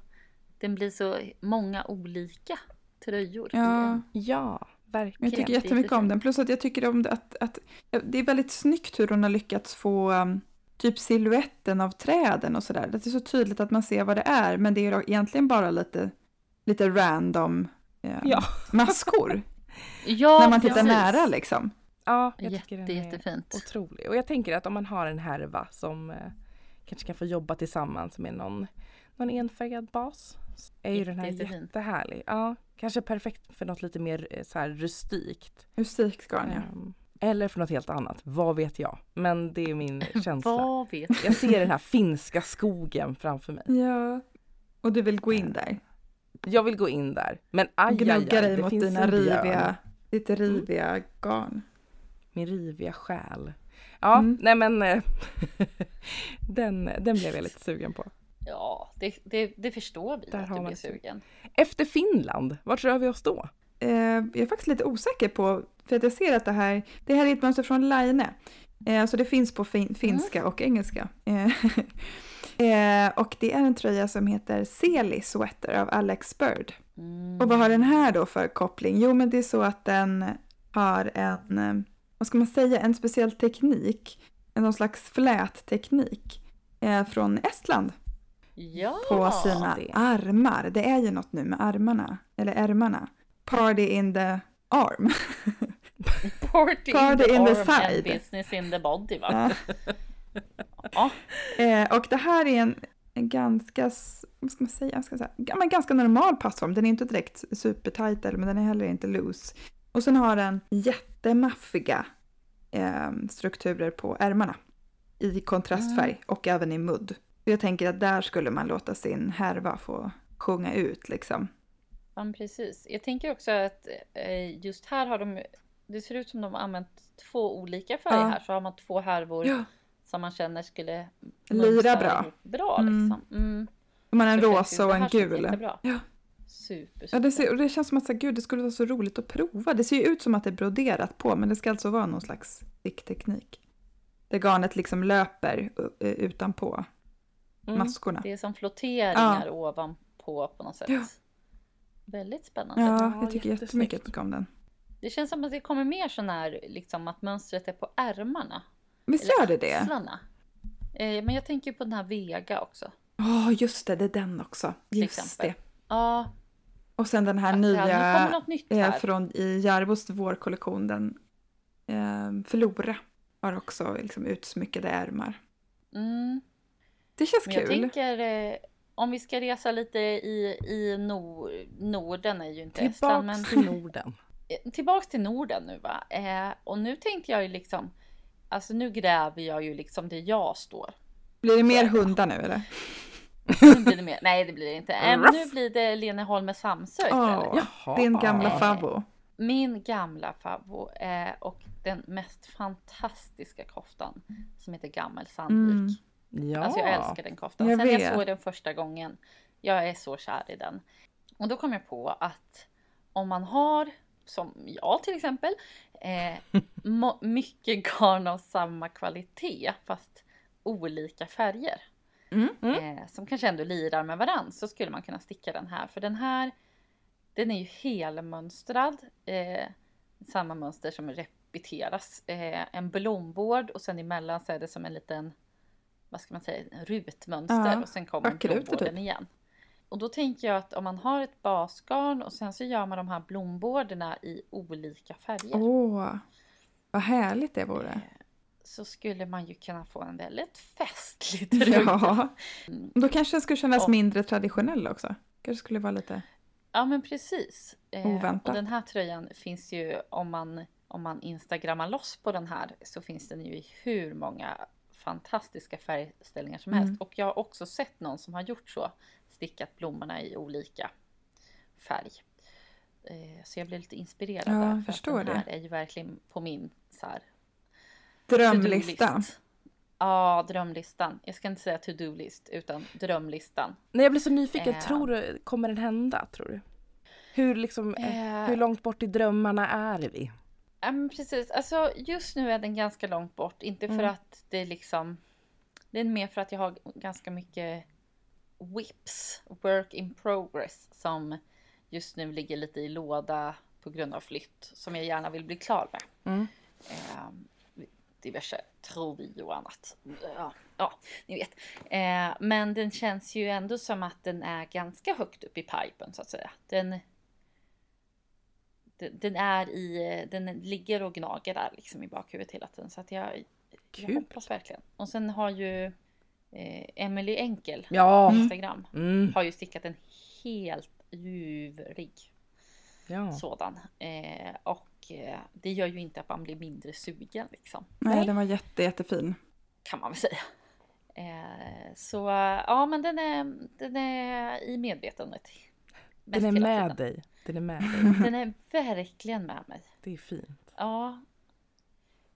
den blir så många olika tröjor. Ja. Ja, verkligen. Jag tycker Jätte- jättemycket om den. Plus att jag tycker om det att, att det är väldigt snyggt hur hon har lyckats få um, typ siluetten av träden och sådär. Det är så tydligt att man ser vad det är men det är egentligen bara lite, lite random eh, Ja. *laughs* maskor. Ja, när man tittar precis. nära liksom. Ja, jag Jätte, tycker den är jättefint. otrolig. Och jag tänker att om man har en härva som eh, kanske kan få jobba tillsammans med någon, någon enfärgad bas. så Är ju den här jättefin. jättehärlig. Ja, kanske perfekt för något lite mer eh, så här rustikt. Musikgarn ja. Ehm, eller för något helt annat, vad vet jag. Men det är min *laughs* känsla. Vad vet Jag ser den här finska skogen framför mig. Ja. Och du vill gå in där? Jag vill gå in där. Men aj, Gnugga dig mot finns dina riviga, ditt riviga garn. Min riviga själ. Ja, Mm. nej men eh, *laughs* den, den blev jag lite sugen på. Ja, det, det, det förstår vi Där att du blir sugen. Efter Finland, vart rör vi oss då? Eh, jag är faktiskt lite osäker på, för att jag ser att det här, det här är ett mönster från Line. Eh, så det finns på fin, finska och engelska. Eh, *laughs* eh, och det är en tröja som heter Seli Sweater av Alex Bird. Mm. Och vad har den här då för koppling? Jo, men det är så att den har en, eh, vad ska man säga, en speciell teknik. Någon slags flätteknik eh, från Estland Ja, på sina det. armar. Det är ju något nu med armarna, eller ärmarna. Party in the arm. *laughs* Party, Party in the, in the arm and side. business in the body va? Ja. Ja. Eh, och det här är en, en ganska, vad ska man säga, ska säga men ganska normal passform. Den är inte direkt supertight eller, men den är heller inte loose. Och sen har den jättemaffiga eh, strukturer på ärmarna i kontrastfärg och även i mudd. Jag tänker att där skulle man låta sin härva få sjunga ut liksom. Ja, precis. Jag tänker också att eh, just här har de, det ser ut som de har använt två olika färger Ja. här. Så har man två härvor Ja. som man känner skulle Lira bra. bra Mm. liksom. Mm. Man har en rosa och en gul. Ja. Super, super. Ja, det, ser, och det känns som att så gud, det skulle vara så roligt att prova. Det ser ju ut som att det är broderat på, men det ska alltså vara någon slags stickteknik. Där garnet liksom löper uh, utanpå Mm. maskorna. Det är som flotteringar ovanpå på något sätt. Ja. Väldigt spännande. Ja, Ja, jag tycker jättemycket om den. Det känns som att det kommer mer sån här, liksom att mönstret är på ärmarna. Visst Eller gör det det? axlarna. Eh, men jag tänker på den här Vega också. Ja, just det, det är den också. Just exempel. det. Ja, Och sen den här kommer nya något nytt eh, här. från i Järvos vårkollektion, den eh, Förlora, har också liksom utsmyckade ärmar. Mm. Det känns Men jag kul. tänker, eh, om vi ska resa lite i, i nor, Norden är ju inte Estland. Men... till Norden. Eh, tillbaks till Norden nu va. Eh, och nu tänkte jag ju liksom, alltså nu gräver jag ju liksom där jag står. Blir det mer hundar nu eller? *laughs* Nu blir det mer, nej det blir det inte. Eh, nu blir det Leneholm med Samsö istället. Oh, din gamla favvo. Min gamla favvo eh, och den mest fantastiska koftan som heter Gammel Sandvik. Mm. Ja, alltså jag älskar den koftan. Jag Sen vet. jag såg den första gången, jag är så kär i den. Och då kom jag på att om man har, som jag till exempel, eh, *laughs* mycket garn av samma kvalitet fast olika färger. Mm. Mm. Eh, som kanske ändå lirar med varandra så skulle man kunna sticka den här. För den här den är ju helmönstrad. Eh, samma mönster som repeteras. Eh, en blombord och sen emellan så är det som en liten, vad ska man säga, rutmönster ja, och sen kommer blomborden typ. igen. Och då tänker jag att om man har ett basgarn och sen så gör man de här blomborden i olika färger. Åh, vad härligt det vore. Eh, så skulle man ju kunna få en väldigt festlig tröja. *laughs* Ja, då kanske den skulle kännas och, mindre traditionell också. Kanske skulle vara lite... Ja men precis. Oväntat. och den här tröjan finns ju om man, om man instagrammar loss på den här så finns den ju i hur många fantastiska färgställningar som mm. helst. Och jag har också sett någon som har gjort så. Stickat blommorna i olika färg. Eh, så jag blev lite inspirerad ja, där. För förstår att den här det. är ju verkligen på min så här, Drömlista. Ja, drömlistan. Jag ska inte säga to-do-list utan drömlistan. Nej, jag blir så nyfiken. Eh. Tror du, kommer den hända tror du? Hur, liksom, eh. eh. hur långt bort i drömmarna är vi? Ja, men precis. Alltså, just nu är den ganska långt bort. Inte för mm. att det är liksom... Det är mer för att jag har ganska mycket whips, work in progress, som just nu ligger lite i låda på grund av flytt, som jag gärna vill bli klar med. Mm. Eh, diverse trovi och annat. Ja, ja ni vet. Eh, men den känns ju ändå som att den är ganska högt upp i pipen så att säga. Den, den, den är i, den ligger och gnager där liksom i bakhuvudet hela tiden. Så att jag, jag hoppas verkligen. Och sen har ju eh, Emily Enkel ja. på Instagram mm. har ju stickat en helt ljuvrig ja. sådan. Eh, och Eh, det gör ju inte att man blir mindre sugen liksom. Nej, Nej. den var jätte, jättefin. Kan man väl säga. Eh, så ja, men den är, den är i medvetandet. Den är med dig. Den är med dig. *laughs* Den är verkligen med mig. Det är fint. Ja.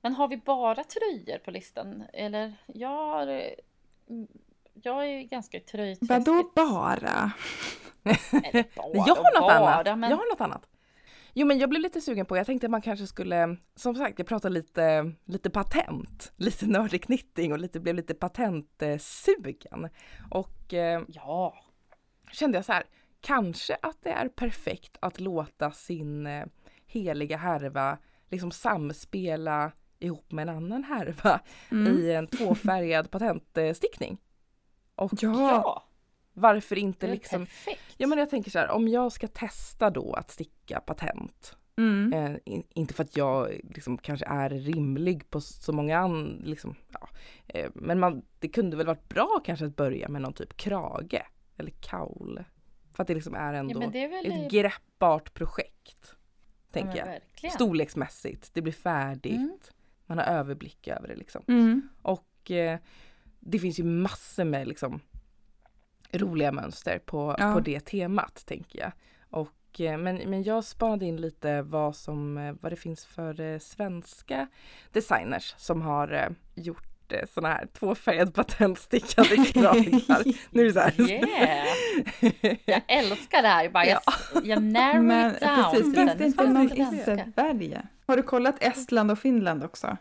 Men har vi bara tröjor på listan? Eller jag har... Jag är ganska tröjträskigt. Vadå bara *laughs* jag har något bara, annat. Men... Jag har något annat. Jo men jag blev lite sugen på, jag tänkte att man kanske skulle, som sagt jag pratade lite, lite patent, lite nördig knitting och lite, blev lite patentsugen. Och eh, ja, kände jag så här, kanske att det är perfekt att låta sin eh, heliga härva liksom samspela ihop med en annan härva mm. i en tvåfärgad *laughs* patentstickning. Och ja. Varför inte liksom... Perfekt. Ja men jag tänker så här, om jag ska testa då att sticka patent. Mm. Eh, in, inte för att jag liksom kanske är rimlig på så många andra, liksom, ja. eh, men man, det kunde väl varit bra kanske att börja med någon typ krage eller kaul. För att det liksom är ändå ja, är ett greppbart projekt. Tänker ja, jag. Storleksmässigt, det blir färdigt. Mm. Man har överblick över det liksom. Mm. Och eh, det finns ju massor med liksom roliga mönster på, ja. på det temat tänker jag. Och, eh, men, men jag spanade in lite vad, som, eh, vad det finns för eh, svenska designers som har gjort sådana här tvåfärgade patentstickade kragar. *laughs* nu är det så här. Yeah. Jag älskar det här. bara, *laughs* jag, jag narrow Men, it down. Precis, finns det inte någon i Sverige? Har du kollat Estland och Finland också?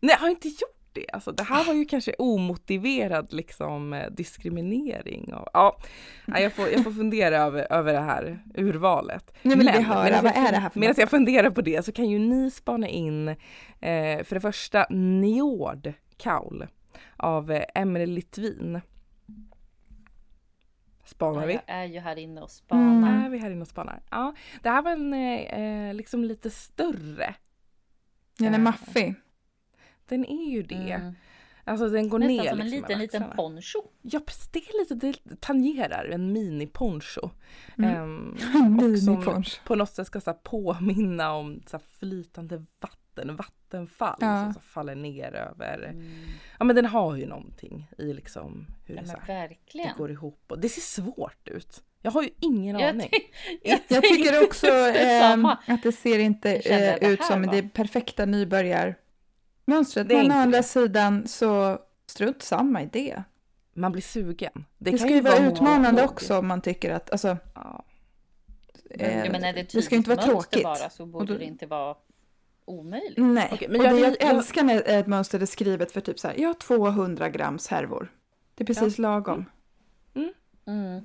Nej, jag har inte gjort det. Alltså, det här var ju kanske omotiverad liksom, eh, diskriminering. Och, ja, jag, får, jag får fundera över, över det här urvalet. Nu vill vi höra, vad är det här för Medan jag funderar på det så kan ju ni spana in eh, för det första Njord Kaul av eh, Emelie Litvin. Spanar vi? Jag är ju här inne och spanar. Mm. Är vi här inne och spanar? Ja, det här var en eh, liksom lite större. Den är maffig. Den är ju det. Mm. Alltså den går Nästan ner som en liksom liten, över liten axlarna. poncho. Ja, precis, det är lite, det tangerar en mini-poncho. Mm. Ehm, *laughs* Mini som- poncho. på något sätt ska så här, påminna om så här, flytande vatten, vattenfall Ja. som så här, faller ner över. Mm. Ja men den har ju någonting i liksom hur Ja, det, här, det verkligen. går ihop. Och det ser svårt ut. Jag har ju ingen Jag, aning. *laughs* jag, Jag tycker också detsamma. att det ser inte eh, det ut som var- det perfekta nybörjarmönstret. Men å andra det. sidan så strunt samma i det. Man blir sugen. Det, Det, kan ska ju vara utmanande mod. också om man tycker att, alltså, Ja. eh, ja, men är det, det ska ju inte vara tråkigt. bara så borde då- det inte vara omöjligt. Nej, Okej, men och jag- det jag, jag- älskar när ett mönster är skrivet för typ så här, jag har 200 grams härvor. Det är precis lagom. Mm.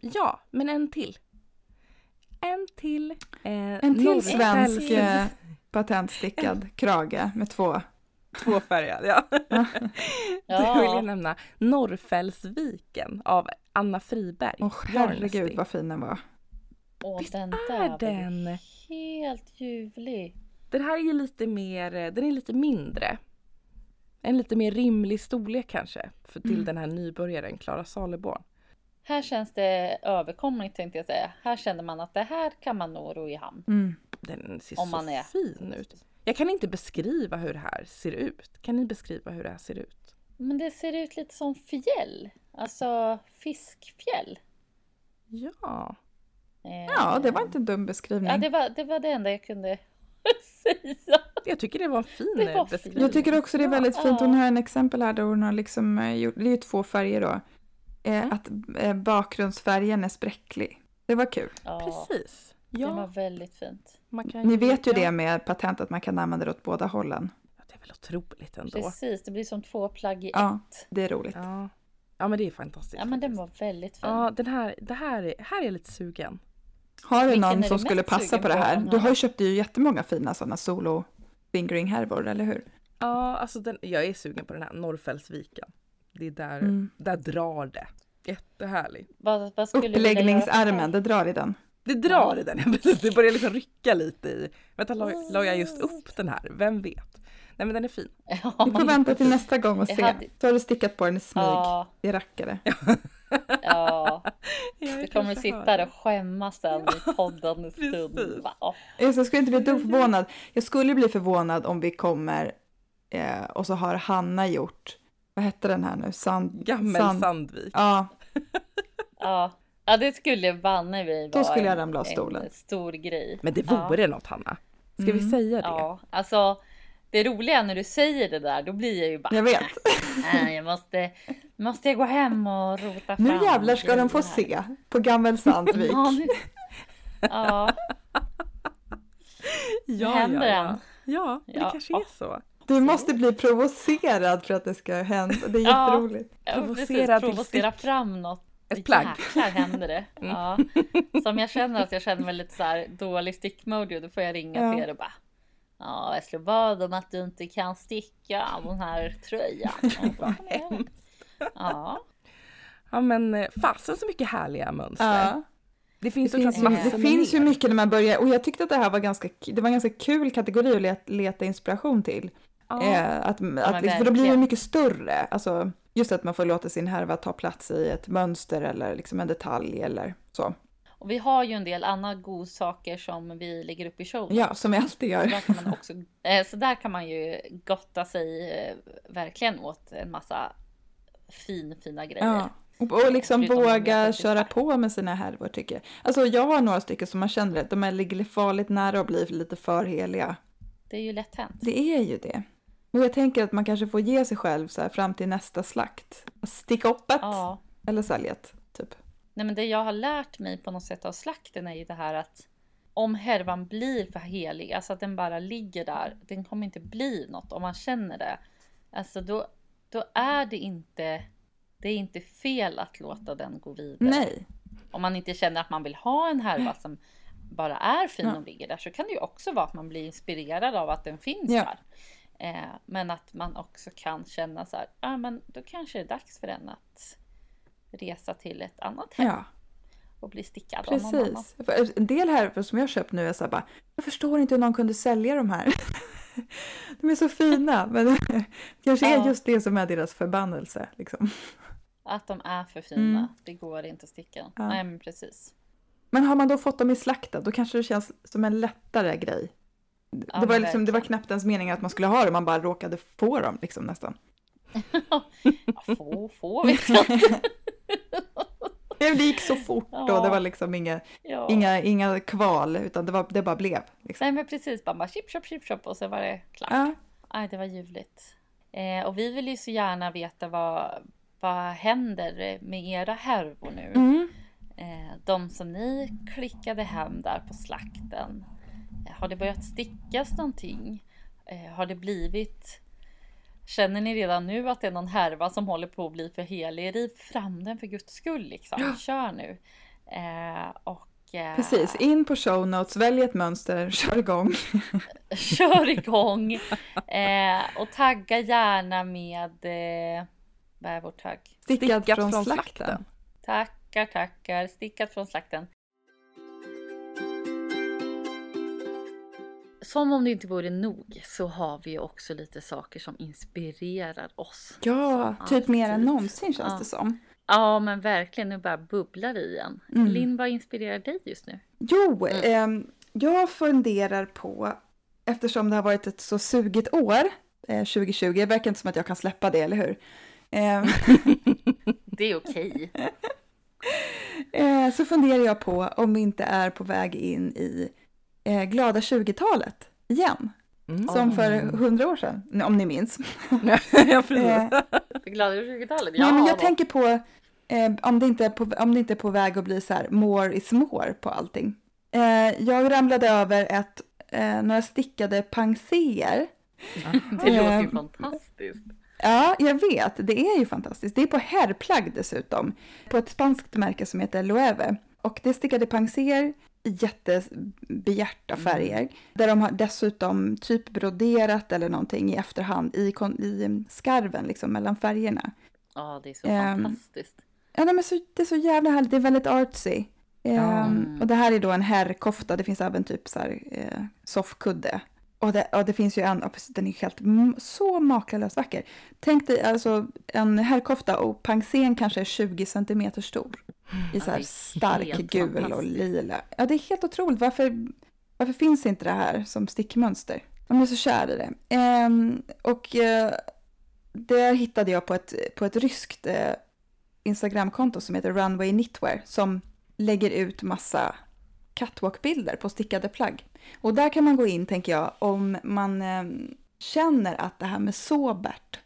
ja, men en till. En till. Eh, En till svensk eh, *laughs* patentstickad krage med två. Tvåfärgad, ja. *laughs* Ja. Då vill jag nämna Norrfällsviken av Anna Friberg. Åh herregud vad fin den var. Åh, Visst den är där ju den? helt ljuvlig. Den här är ju lite mer, eh, den är lite mindre. En lite mer rimlig storlek kanske för till Mm. den här nybörjaren Klara Saleborn. Här känns det överkomligt tänkte jag säga. Här känner man att det här kan man nog ro i hamn. Mm. Den ser Om så man är- fin ut. Jag kan inte beskriva hur det här ser ut. Kan ni beskriva hur det här ser ut? Men det ser ut lite som fjäll. Alltså fiskfjäll. Ja, Eh, Ja, det var inte en dum beskrivning. Ja, det var, det var det enda jag kunde *laughs* säga. jag tycker det var en fin Det var eh, fint. beskrivning. Jag tycker också det är väldigt fint. Hon Ja. har en exempel här där hon har liksom eh, gjort, det är ju två färger då. Eh, Mm. Att bakgrundsfärgen är spräcklig. Det var kul. Ja, Precis. det var Ja, väldigt fint. man kan Ni vet ju ja. det med patent att man kan använda det åt båda hållen. Ja, Det är väl otroligt ändå. Precis, det blir som två plagg i Ja, ett. det är roligt. Ja. ja, men det är fantastiskt. Ja, men den var väldigt fin. Ja, den här, det här, är, här är jag lite sugen. Har du någon som skulle passa på det här? Du har ju köpt ju jättemånga fina sådana solo fingering härvor, eller hur? Ja, alltså den, jag är sugen på den här Norrfällsviken. Det är där, Mm. där drar det. Jättehärlig. Vad, vad Uppläggningsarmen, det drar i den. Det drar i den, *laughs* det börjar liksom rycka lite i. Vänta, la, la jag just upp den här? Vem vet? Nej men den är fin. Ja, Vi får vänta till nästa gång och se. hade- Så har du stickat på den i smyg. ja, Det rackare. ja. Du kommer sitta där och skämmas sen i podden en stund. Åh, Just, jag skulle inte bli ett förvånad. Jag skulle bli förvånad om vi kommer eh, och så har Hanna gjort, vad hette den här nu? Sand, Gammel sand, Sandvik. Ja, Ja. ja, det skulle banne vi Då vara skulle jag ramla av stolen. En stor grej. Men det Ja. vore något Hanna. Ska vi Mm. säga det? Ja, alltså det roliga när du säger det där, då blir jag ju bara jag vet. Nej, jag måste, måste jag gå hem och rota fram Nu jävlar ska de få här." se på Gammel Sandvik. *laughs* Ja, nu- ja, ja, händer ja, ja. ja, det Ja. kanske är så. Du måste bli provocerad för att det ska hända. Det är Ja. jätteroligt. Provocera provocera fram något. Ett plagg. Jäklar händer det. Ja. Som jag känner att jag känner mig lite så här dålig stickmode, då får jag ringa Ja. till er och bara Ja, jag slår vad om att du inte kan sticka den här tröjan. *laughs* Vad hemskt. Ja, Ja men eh, fasen så mycket härliga mönster. Ja. Det finns Det finns, ju, massor det finns ju mycket när man börjar och jag tyckte att det här var ganska, det var en ganska kul kategori att leta, leta inspiration till. Ja. Eh, att, att, men liksom, för då blir det mycket större. Alltså, just att man får låta sin härva ta plats i ett mönster eller liksom en detalj eller så. Och vi har ju en del andra godsaker som vi lägger upp i showen. Ja, som jag alltid gör. Där kan man *laughs* också, eh, så där kan man ju gotta sig eh, verkligen åt en massa fin, fina grejer. Ja. Och, och liksom Förutom våga köra på med sina härvor tycker jag. Alltså jag har några stycken som man känner att de är ligger farligt nära att bli lite för heliga. Det är ju lätt hänt. Det är ju det. Och jag tänker att man kanske får ge sig själv så här fram till nästa slakt. Sticka upp ett Ja. eller typ. Nej, men det jag har lärt mig på något sätt av slakten är ju det här att om härvan blir för helig, alltså att den bara ligger där, den kommer inte bli något om man känner det. Alltså då, då är det inte, det är inte fel att låta den gå vidare. Nej. Om man inte känner att man vill ha en härva som bara är fin Ja. och ligger där så kan det ju också vara att man blir inspirerad av att den finns Ja. där. Eh, men att man också kan känna så här, ja men då kanske det är dags för den att resa till ett annat hem Ja, och bli stickad av någon annan. precis. En del härvor som jag köpt nu är så här bara, jag förstår inte hur någon kunde sälja de här. *laughs* De är så fina, *laughs* men det *laughs* kanske är Ja. just det som är deras förbannelse. Liksom. Att de är för fina. Mm. Det går inte att sticka. Ja. Nej men precis. Men har man då fått dem i slakten, då kanske det känns som en lättare grej. Ja, det, var liksom, det var knappt ens meningen att man skulle ha dem, man bara råkade få dem liksom nästan. Få, få vet jag inte. *laughs* Det gick så fort och Ja. det var liksom inga, Ja. inga, inga kval, utan det, var, det bara blev. Liksom. Nej men precis, bara, bara chip chop chip chop och så var det klart. Ja. Aj, det var ljuvligt. Eh, och vi vill ju så gärna veta vad, vad händer med era härvor nu? Mm. Eh, de som ni klickade hem där på slakten. Eh, har det börjat stickas någonting? Eh, har det blivit Känner ni redan nu att det är någon härva som håller på att bli för helig? Riv fram den för guds skull liksom. Ja. Kör nu. Eh, och eh, Precis, in på show notes, välj ett mönster, *laughs* kör igång. *laughs* kör igång. *laughs* Eh, och tagga gärna med eh, vad är vår tagg? Stickat, Stickat från, från slakten. slakten. Tackar, tackar. Stickat från slakten. Som om det inte vore nog så har vi ju också lite saker som inspirerar oss. Ja, typ mer än alltid. någonsin känns Ja. det som. Ja men verkligen, nu bara bubblar det igen. Mm. Linn, vad inspirerar dig just nu? Jo, Mm. ehm, jag funderar på, eftersom det har varit ett så sugigt år, eh, 2020, det verkar inte som att jag kan släppa det, eller hur? Ehm, *laughs* Det är okej. *laughs* eh, så funderar jag på om vi inte är på väg in i eh, glada 20-talet igen. Mm. Som för hundra år sedan, om ni minns. *laughs* ja, precis. Eh, Det glada 20-talet? Nej, men jag då. tänker på, eh, om, det inte är på om det inte är på väg att bli så här more is more på allting. Eh, jag ramlade över ett, eh, några stickade pangséer. *laughs* Det låter ju Eh, fantastiskt. Ja, jag vet. Det är ju fantastiskt. Det är på herrplagg dessutom. På ett spanskt märke som heter Loewe. Och det är stickade pangséer i jättebehjärta färger. Där de har dessutom typ broderat eller någonting i efterhand i, i skarven liksom mellan färgerna. Ja, det är så Ehm, fantastiskt. Ja, nej, men så, det är så jävla härligt. Det är väldigt artsy. Ehm, Mm. Och det här är då en herrkofta. Det finns även typ så här eh, soffkudde. Och det, och det finns ju en, den är helt så makalöst vacker. Tänk dig alltså en herrkofta och pangsén kanske är 20 centimeter stor. I så här är stark gul och lila. Ja, det är helt otroligt. Varför, varför finns inte det här som stickmönster? Jag är så kär i det. Ehm, och eh, det hittade jag på ett, på ett ryskt eh, Instagramkonto som heter Runway Knitwear som lägger ut massa catwalk-bilder på stickade plagg. Och där kan man gå in, tänker jag, om man eh, känner att det här med sobert,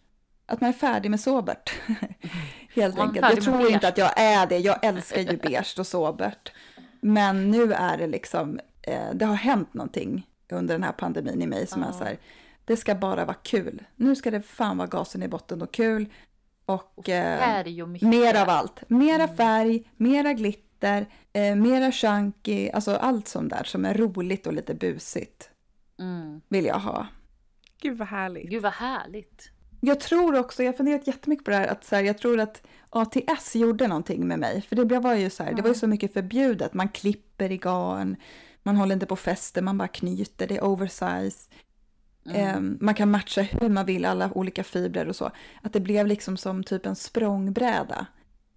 att man är färdig med sobert. *laughs* Helt Man enkelt. Jag tror inte att jag är det. Jag älskar ju beige och sobert. Men nu är det liksom, eh, det har hänt någonting under den här pandemin i mig som Ja. är så här, det ska bara vara kul. Nu ska det fan vara gasen i botten och kul. Och eh, Färg och mycket. mer av allt. Mera Mm. färg, mera glitter, eh, mera chunky, alltså allt sånt där som är roligt och lite busigt Mm. vill jag ha. Gud vad härligt. Gud vad härligt. Jag tror också, jag har funderat jättemycket på det här, att så här, jag tror att ATS gjorde någonting med mig. För det var ju så här, det var ju så mycket förbjudet. Man klipper i garn, man håller inte på fäste, man bara knyter, det är oversize. Mm. Eh, man kan matcha hur man vill, alla olika fibrer och så. Att det blev liksom som typ en språngbräda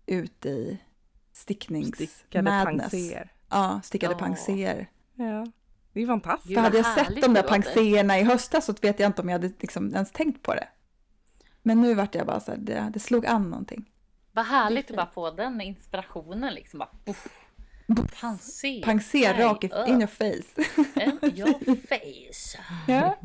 ut i sticknings pangséer. Ja, stickade Ja. pangséer. Ja. Det är fantastiskt. För hade jag sett de där pangséerna i höstas så vet jag inte om jag hade liksom ens tänkt på det. Men nu vart jag bara så här, det, det slog an någonting. Vad härligt att bara få den inspirationen liksom. Bara, puff. Pansé. Pangséer färg, rak i, ö, in your face. in *laughs* your face. ja.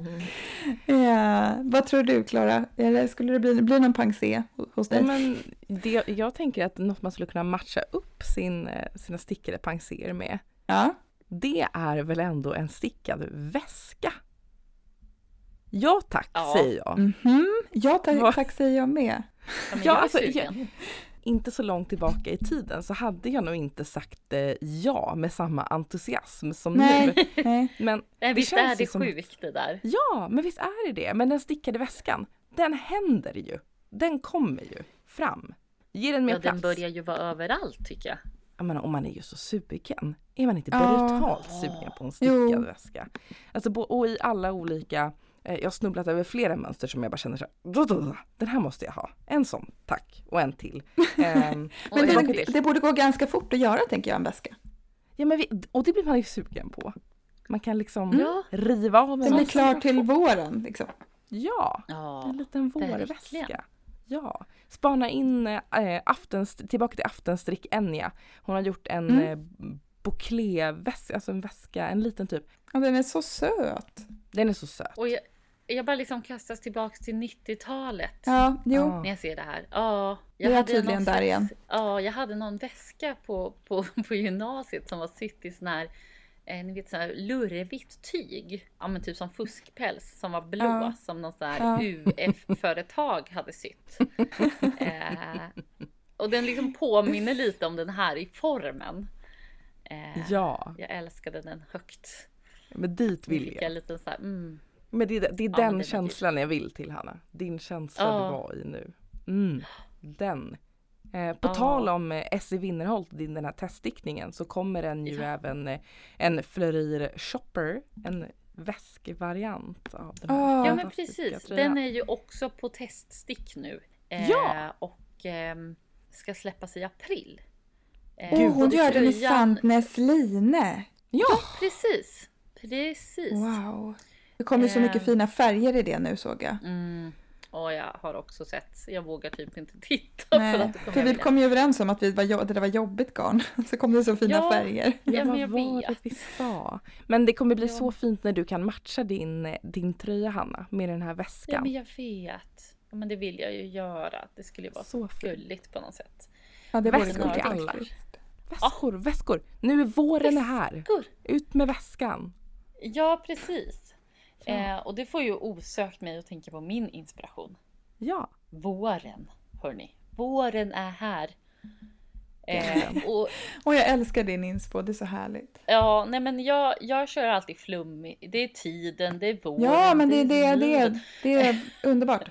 ja. Vad tror du Klara? Skulle det bli, bli någon pangsé hos dig? Nej, men det, jag tänker att något man skulle kunna matcha upp sin, eh, sina stickade pangséer med. Ja. Det är väl ändå en stickad väska? Ja tack Ja. säger jag. Mhm. Ja, tack, tack säger jag med. Ja, Ja, jag alltså, sugen. Inte så långt tillbaka i tiden så hade jag nog inte sagt eh, ja med samma entusiasm som nu. Nej, *laughs* nej. Men Nej, visst känns är det som- sjukt det där. ja, men visst är det det. Men den stickade väskan, den händer ju. Den kommer ju fram. Ge den mer Ja, den plats. börjar ju vara överallt tycker jag. Jag menar, om man är ju så sugen. Är man inte brutalt sugen på en stickad Jo. väska? Alltså, och i alla olika Jag har snubblat över flera mönster som jag bara känner så här, "Då, då, då, den här måste jag ha. En sån, tack. Och en till. *laughs* Ehm, Men en det, det borde gå ganska fort att göra tänker jag en väska. ja, men vi, och det blir man ju sugen på. Man kan liksom Ja. riva av en Den blir klar till våren liksom. Ja, Ja, en liten vårväska. Ja, spana in äh, aftens, tillbaka till aftenstrick Enya. Hon har gjort en Mm. mm. bouclé-väska, alltså en väska, en liten typ. Och den är så söt. Den är så söt. och jag, jag bara liksom kastas tillbaks till 90-talet. Ja, jo. Ja. När jag ser det här. Ja, Det är hade tydligen någon där slags- igen. Ja, jag hade någon väska på, på, *laughs* på gymnasiet som var sytt i sån här, eh, ni vet sån här lurvitt tyg. Ja men typ som fuskpäls som var blå Ja. som någon sån här Ja. UF-företag hade sytt. *laughs* eh, och den liksom påminner lite om den här i formen. Eh, Ja, Jag älskade den högt. men dit vill fick jag. jag lite så här, mm. Men det, är- det är Ja, den det känslan jag vill till Hanna. Din känsla Ja. du var i nu. Mm, den. Eh, på Ja. tal om eh, Essie Winnerholt, din den här teststickningen, så kommer den ju Ja. även eh, en Fleurir Shopper, en väskvariant av den här Ah. Ja men precis. tröjan. Den är ju också på teststick nu. Eh, Ja! Och ehm, ska släppas i april. Eh, Åh, hon gör den i Sandnes line. Ja, Precis. Precis. Wow. Det kommer så Eh. mycket fina färger i det nu såg jag. Mm. Och jag har också sett. Jag vågar typ inte *laughs* titta för Nej, att då kommer för vi vilja- kom ju överens om att vi var, det där var jobbigt garn. *laughs* Så kom det så fina Ja. färger. ja, Ja, men jag vet. vi sa? Men det kommer bli Ja. så fint när du kan matcha din, eh, din tröja Hanna med den här Ja väskan. men jag vet. Ja, men det vill jag ju göra. Det skulle ju vara Så gulligt på något sätt. Ja, det vore Väskor gulligt till alla. Väskor, väskor! Nu är våren är här! Väskor. Ut med väskan! Ja precis. Eh, och det får ju osökt mig att tänka på min inspiration. Ja, Våren, hörni. Våren är här. Eh, och *laughs* Och jag älskar din inspo, det är så härligt. ja, nej men jag, jag kör alltid flummig. Det är tiden, det är våren. Ja, men det är det, det, livet. är, det är *laughs* underbart.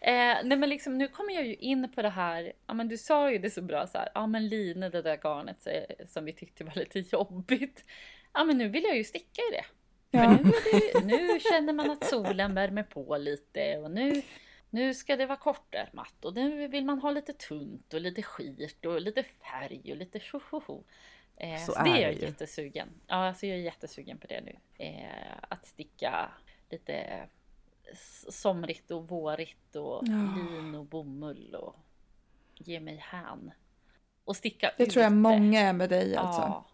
Eh, nej men liksom nu kommer jag ju in på det här. Ja men du sa ju det så bra så här. Ja men line det där garnet eh, som vi tyckte var lite *laughs* jobbigt. Ja men nu vill jag ju sticka i det. Ja. Nu, nu känner man att solen värmer på lite och nu, nu ska det vara kortärmat och nu vill man ha lite tunt och lite skirt och lite färg och lite tjohoho. Eh, Så så, det är jag ju. jättesugen. Ja, alltså jag är jättesugen på det nu. Eh, att sticka lite somrigt och vårigt och Ja. lin och bomull och ge mig hän. Och sticka Det tror jag ute. många är med dig alltså. Ja.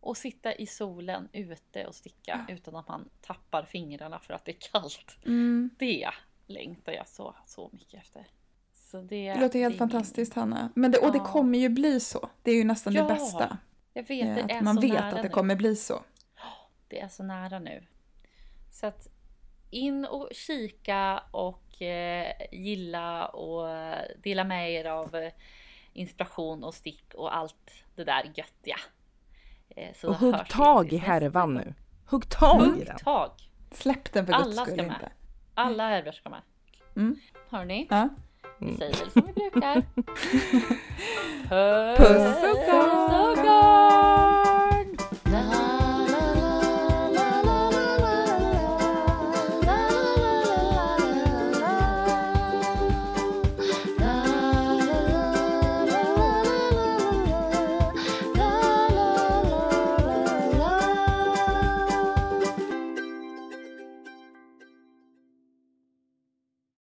Och sitta i solen ute och sticka utan att man tappar fingrarna för att det är kallt. Mm. Det längtar jag så, så mycket efter. Så det, Det låter helt min- fantastiskt Hanna. Men det, och det Ja. kommer ju bli så. Det är ju nästan Ja, det bästa. Jag vet, Eh, det Att är man så vet nära att det nu. kommer bli så. Det är så nära nu. Så att in och kika och eh, gilla och eh, dela med er av eh, inspiration och stick och allt det där göttiga. Eh, så och hugg tag i härvan nu. Hugg tag i Hugg den. tag! Släpp den för guds Alla ska skull med. inte. Alla härvor ska med. Mm. Hörni, Ja. vi säger väl som vi brukar. *laughs* Puss och kram!